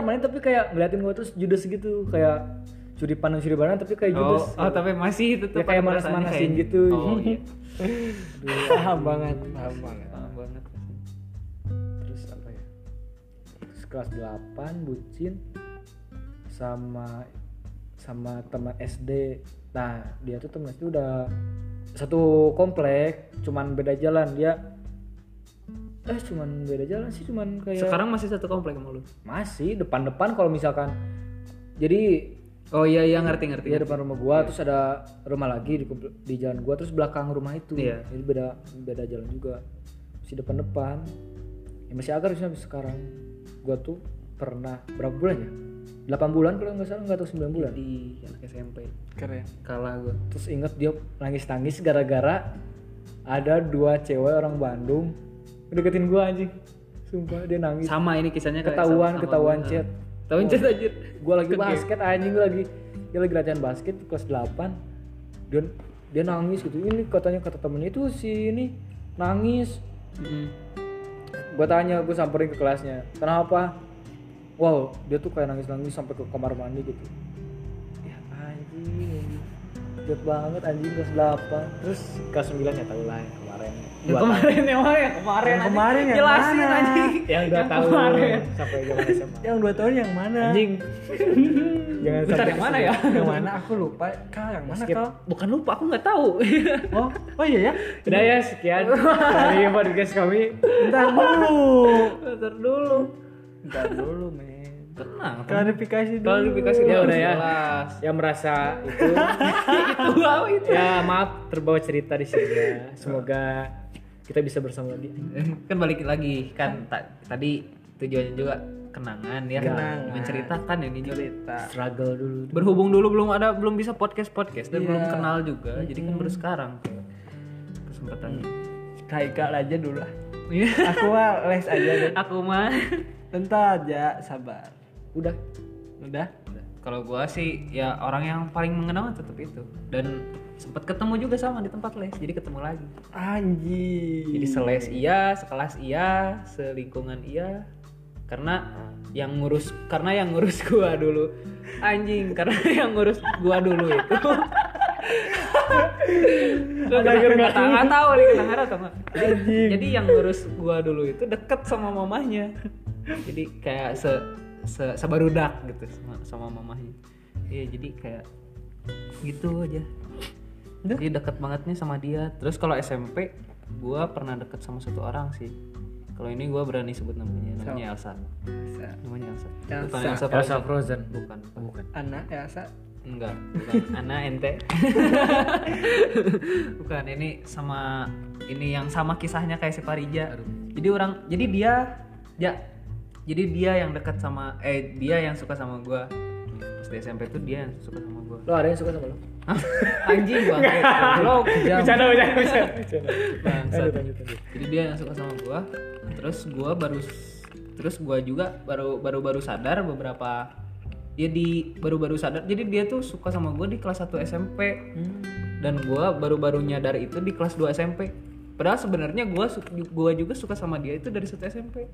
[SPEAKER 1] main tapi kayak ngeliatin gua terus judes gitu kayak curi pandang curi pandang tapi kayak
[SPEAKER 3] Oh,
[SPEAKER 1] judes
[SPEAKER 3] oh tapi masih itu tuh
[SPEAKER 1] ya kayak manas-manasin
[SPEAKER 3] kayaknya.
[SPEAKER 1] gitu
[SPEAKER 3] Oh iya.
[SPEAKER 2] paham banget, paham banget.
[SPEAKER 3] Paham banget.
[SPEAKER 1] terus apa ya terus kelas 8 bucin sama sama teman SD nah dia tuh teman SD udah satu komplek cuman beda jalan dia eh cuman beda jalan sih cuman kayak
[SPEAKER 3] Sekarang masih satu komplek sama lu.
[SPEAKER 1] masih depan-depan kalau misalkan jadi
[SPEAKER 3] Oh iya iya ngerti ngerti.
[SPEAKER 1] dia depan rumah gua terus ada rumah lagi di, di jalan gua terus belakang rumah itu
[SPEAKER 3] Iya.
[SPEAKER 1] jadi beda beda jalan juga masih depan-depan ya masih agak sih sampai sekarang gua tuh pernah berapa bulan ya 8 bulan kalau nggak salah nggak tahu 9 bulan
[SPEAKER 3] di anak SMP.
[SPEAKER 2] Keren.
[SPEAKER 3] Kalah gua.
[SPEAKER 1] terus inget dia nangis-nangis gara-gara ada dua cewek orang Bandung deketin gua anjing sumpah dia nangis
[SPEAKER 3] Sama ini kisahnya kayak
[SPEAKER 1] ketahuan
[SPEAKER 3] sama- sama
[SPEAKER 1] ketahuan
[SPEAKER 3] gua.
[SPEAKER 1] chat
[SPEAKER 3] Ketahuan chat anjir.
[SPEAKER 1] gua lagi
[SPEAKER 3] game.
[SPEAKER 1] basket anjing gua lagi. Dia lagi latihan basket kelas 8 dan dia nangis gitu. Ini katanya kata temennya itu si ini nangis.
[SPEAKER 3] Mm-mm.
[SPEAKER 1] gua tanya gua samperin ke kelasnya. Kenapa? Wow dia tuh kayak nangis nangis sampai ke kamar mandi gitu. Ya anjing anjing. Jahat banget anjing kelas 8 terus kelas 9 ya tau lah yang kemarin
[SPEAKER 3] Yang
[SPEAKER 1] Dua
[SPEAKER 3] kemarin yang mana yang kemarin
[SPEAKER 2] Yang kemarin yang
[SPEAKER 3] Jelasin
[SPEAKER 2] mana?
[SPEAKER 3] anjing.
[SPEAKER 1] yang dua
[SPEAKER 3] Yang
[SPEAKER 1] tahun
[SPEAKER 3] kemarin.
[SPEAKER 1] sampai zaman SMA
[SPEAKER 2] Yang dua tahun yang mana?
[SPEAKER 1] anjing jangan
[SPEAKER 3] Bentar
[SPEAKER 1] sampai
[SPEAKER 3] yang mana ya?
[SPEAKER 2] Yang mana? Aku lupa. Kak, yang mana kau?
[SPEAKER 3] Bukan lupa aku nggak tahu.
[SPEAKER 2] Oh, oh iya ya.
[SPEAKER 1] Udah ya sekian dari podcast kami.
[SPEAKER 2] Bentar dulu.
[SPEAKER 3] Bentar dulu.
[SPEAKER 2] Bentar dulu, men.
[SPEAKER 3] Tenang.
[SPEAKER 2] Klarifikasi dulu.
[SPEAKER 3] Klarifikasi
[SPEAKER 1] Ya
[SPEAKER 3] dulu,
[SPEAKER 1] udah ya.
[SPEAKER 3] jelas.
[SPEAKER 1] Yang merasa itu
[SPEAKER 3] itu apa itu?
[SPEAKER 1] ya maaf terbawa cerita di sini ya. Semoga kita bisa bersama lagi.
[SPEAKER 3] kan balik lagi kan ta- tadi tujuannya juga kenangan ya
[SPEAKER 2] Kenangan.
[SPEAKER 3] menceritakan ini
[SPEAKER 2] cerita.
[SPEAKER 1] Struggle dulu.
[SPEAKER 3] berhubung dulu belum ada belum bisa podcast podcast dan
[SPEAKER 2] Iya.
[SPEAKER 3] belum kenal juga jadi kan baru sekarang kesempatannya
[SPEAKER 2] Haikal aja dulu lah.
[SPEAKER 3] Iya.
[SPEAKER 2] Aku mah les aja deh.
[SPEAKER 3] aku mah
[SPEAKER 2] Bentar aja, sabar.
[SPEAKER 1] Udah.
[SPEAKER 2] Udah?
[SPEAKER 3] kalau gua sih ya orang yang paling mengenal tetap itu dan sempat ketemu juga sama di tempat les jadi ketemu lagi.
[SPEAKER 2] Anjing.
[SPEAKER 3] jadi seles iya sekelas iya selingkungan iya. Karena yang ngurus karena yang ngurus gua dulu. Anjing karena yang ngurus gua dulu itu.
[SPEAKER 2] Nggak?
[SPEAKER 3] nggak nggak tahu. nih kena atau nggak jadi, jadi yang ngurus gua dulu itu deket sama mamahnya. Jadi kayak se, se sebarudak gitu sama, sama mamahnya. Iya jadi kayak gitu aja jadi deket banget nih sama dia. Terus kalau SMP gua pernah deket sama satu orang sih. Kalau ini gua berani sebut namanya. Namanya Elsa. Namanya Elsa. Bukan
[SPEAKER 2] Elsa.
[SPEAKER 3] Elsa,
[SPEAKER 1] Elsa
[SPEAKER 3] Frozen.
[SPEAKER 1] Frozen.
[SPEAKER 3] bukan. Bukan.
[SPEAKER 2] Anak Elsa.
[SPEAKER 3] enggak bukan. Ana ente bukan ini sama ini yang sama kisahnya kayak si Parija jadi orang jadi dia ya jadi dia yang dekat sama eh dia yang suka sama gua. Pas di SMP tuh dia yang suka sama gua.
[SPEAKER 1] Lo ada yang suka sama lo?
[SPEAKER 3] Anjing banget lo
[SPEAKER 1] Bercanda, bercanda, bercanda,
[SPEAKER 3] jadi dia yang suka sama gua. Terus gua baru terus gua juga baru baru baru sadar beberapa ya di baru-baru sadar. Jadi dia tuh suka sama gua di kelas 1 SMP dan gua baru-baru nyadar itu di kelas 2 SMP padahal sebenarnya gua gua juga suka sama dia itu dari satu SMP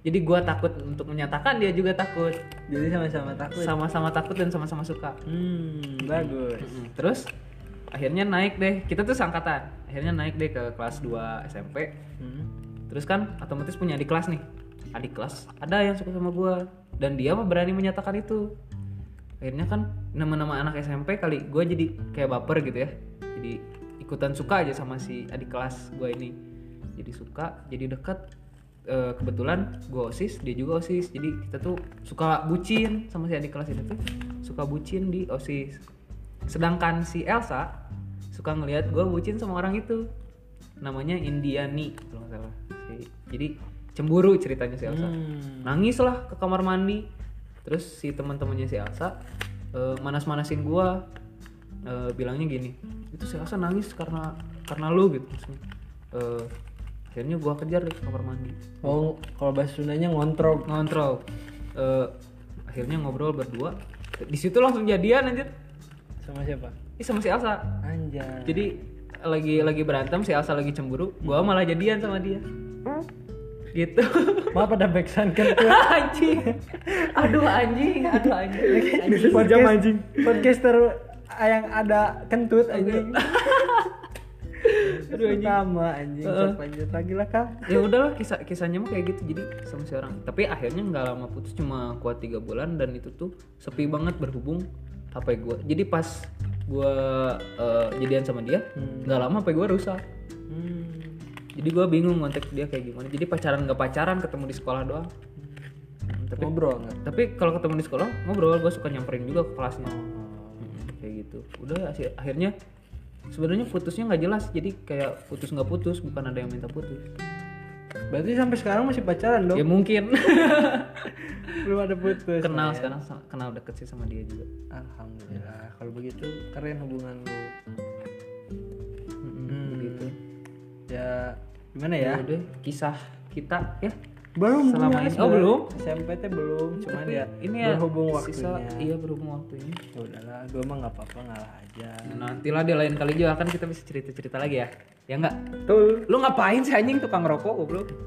[SPEAKER 3] jadi gua takut untuk menyatakan dia juga takut
[SPEAKER 2] Jadi sama-sama takut.
[SPEAKER 3] sama-sama takut dan sama-sama suka
[SPEAKER 2] Hmm, bagus.
[SPEAKER 3] Mm-mm. Terus akhirnya naik deh. Kita tuh sangkatan. Akhirnya naik deh ke kelas 2 SMP.
[SPEAKER 2] Hmm.
[SPEAKER 3] Terus kan otomatis punya adik kelas nih. Adik kelas ada yang suka sama gua dan dia mah berani menyatakan itu. Akhirnya kan nama-nama anak SMP kali gua jadi kayak baper gitu ya. Jadi ikutan suka aja sama si adik kelas gua ini. Jadi suka, jadi dekat. Eh, kebetulan gue osis, dia juga osis. Jadi kita tuh suka bucin sama si adik kelas ini tuh suka bucin di osis. Sedangkan si Elsa suka ngelihat gue bucin sama orang itu namanya Indiani kalau nggak salah Si- jadi cemburu ceritanya si Elsa
[SPEAKER 2] Hmm.
[SPEAKER 3] nangis lah ke kamar mandi terus si teman-temannya si Elsa eh, manas-manasin gua Eh, bilangnya gini itu si Elsa nangis karena karena lu gitu maksudnya. Eh, akhirnya gua kejar deh ke kamar mandi.
[SPEAKER 2] Oh, kalau bahasa Sundanya ngontrol.
[SPEAKER 3] ngontrol Eh, akhirnya ngobrol berdua. Di situ langsung jadian anjir.
[SPEAKER 2] Sama siapa?
[SPEAKER 3] Ih, sama si Elsa.
[SPEAKER 2] Anjay.
[SPEAKER 3] jadi lagi lagi berantem si Elsa lagi cemburu gua malah jadian sama dia. Gitu.
[SPEAKER 2] Maaf ada backsound kan?
[SPEAKER 3] Anjing. Aduh anjing aduh anjing. Anjing.
[SPEAKER 2] Podcast, anjing. Podcaster yang ada kentut anjing.
[SPEAKER 3] Aduh, anjing.
[SPEAKER 2] Pertama anjing. Sok lanjut lagi lah kak.
[SPEAKER 3] ya udahlah kisah kisahnya mah kayak gitu jadi sama si orang tapi akhirnya nggak lama putus cuma kuat tiga bulan dan itu tuh sepi banget berhubung HP gue jadi pas gue jadian sama dia nggak lama HP gue rusak
[SPEAKER 2] Hmm.
[SPEAKER 3] jadi gue bingung ngontek dia kayak gimana jadi pacaran nggak pacaran ketemu di sekolah doang Hmm, tapi
[SPEAKER 2] Ngobrol nggak?
[SPEAKER 3] tapi kalau ketemu di sekolah ngobrol gue suka nyamperin juga ke kelasnya Hmm, kayak gitu udah akhirnya sebenarnya putusnya nggak jelas jadi kayak putus nggak putus bukan ada yang minta putus
[SPEAKER 2] Berarti sampai sekarang masih pacaran dong?
[SPEAKER 3] ya mungkin
[SPEAKER 2] Belum ada putus.
[SPEAKER 3] kenal
[SPEAKER 2] men.
[SPEAKER 3] sekarang kenal deket sih sama dia juga
[SPEAKER 2] Alhamdulillah. Kalau begitu keren hubungan lu.
[SPEAKER 3] Hmm, gitu
[SPEAKER 2] Ya gimana
[SPEAKER 3] ya
[SPEAKER 2] ya?
[SPEAKER 3] udah kisah kita ya
[SPEAKER 2] Belum
[SPEAKER 3] Selama ini- oh, belum?
[SPEAKER 2] SMP teh belum, cuman
[SPEAKER 3] Tapi
[SPEAKER 2] ya
[SPEAKER 3] ini ya
[SPEAKER 2] berhubung
[SPEAKER 3] sisa-
[SPEAKER 2] waktunya.
[SPEAKER 3] iya berhubung waktunya
[SPEAKER 2] Ya udahlah, gue mah nggak apa-apa ngalah aja.
[SPEAKER 3] nantilah di lain kali juga kan kita bisa cerita cerita lagi ya ya enggak
[SPEAKER 2] Betul.
[SPEAKER 3] lu ngapain sih anjing tukang rokok goblok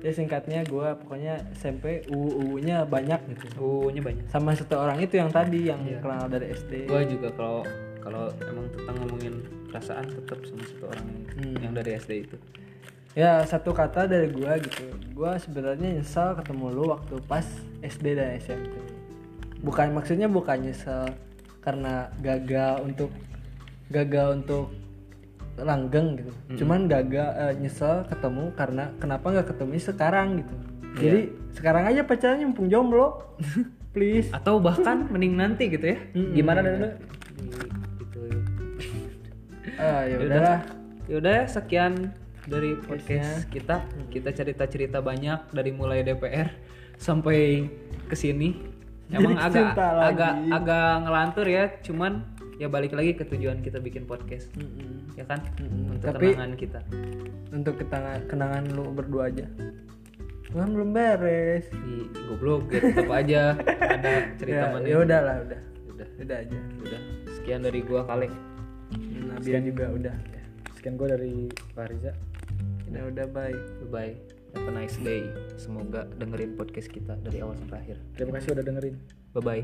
[SPEAKER 2] Ya singkatnya gue pokoknya SMP UU-nya banyak gitu.
[SPEAKER 3] uh nya banyak
[SPEAKER 2] Sama satu orang itu yang tadi yang
[SPEAKER 3] Iya.
[SPEAKER 2] kenal dari SD.
[SPEAKER 3] gua juga kalau kalau emang tentang ngomongin perasaan tetap sama satu orang
[SPEAKER 2] Hmm.
[SPEAKER 3] yang dari SD itu
[SPEAKER 2] Ya satu kata dari gue gitu. Gue sebenarnya nyesel ketemu lu waktu pas SD dan SMP. Bukan maksudnya bukan nyesel karena gagal untuk gagal untuk langgeng gitu. Cuman gagal eh, nyesel ketemu karena kenapa nggak ketemu sekarang gitu. Jadi sekarang aja pacarnya mumpung jomblo. Please.
[SPEAKER 3] atau bahkan mending nanti gitu ya
[SPEAKER 2] Mm-mm.
[SPEAKER 3] gimana dan lu gitu
[SPEAKER 2] Ah ya udahlah.
[SPEAKER 3] ya udah sekian dari podcast kita kita cerita cerita banyak dari mulai DPR sampai ke sini emang
[SPEAKER 2] Jadi
[SPEAKER 3] agak
[SPEAKER 2] lagi.
[SPEAKER 3] agak agak ngelantur ya cuman ya balik lagi ke tujuan kita bikin podcast
[SPEAKER 2] Mm-mm.
[SPEAKER 3] ya kan
[SPEAKER 2] Mm-mm.
[SPEAKER 3] untuk
[SPEAKER 2] Tapi-
[SPEAKER 3] kenangan kita
[SPEAKER 2] Untuk kenangan kenangan lu berdua aja. Kan belum beres.
[SPEAKER 3] di goblok ya tetap aja ada cerita
[SPEAKER 2] Ya,
[SPEAKER 3] mana
[SPEAKER 2] ya udah lah, udah.
[SPEAKER 3] udah
[SPEAKER 2] Udah aja.
[SPEAKER 3] udah sekian dari gua kali
[SPEAKER 2] Nabian juga udah.
[SPEAKER 1] sekian gue dari Pak
[SPEAKER 2] kita udah bye.
[SPEAKER 3] Bye. Have a nice day. Semoga dengerin podcast kita dari awal sampai akhir.
[SPEAKER 1] Terima kasih udah dengerin.
[SPEAKER 3] Bye bye.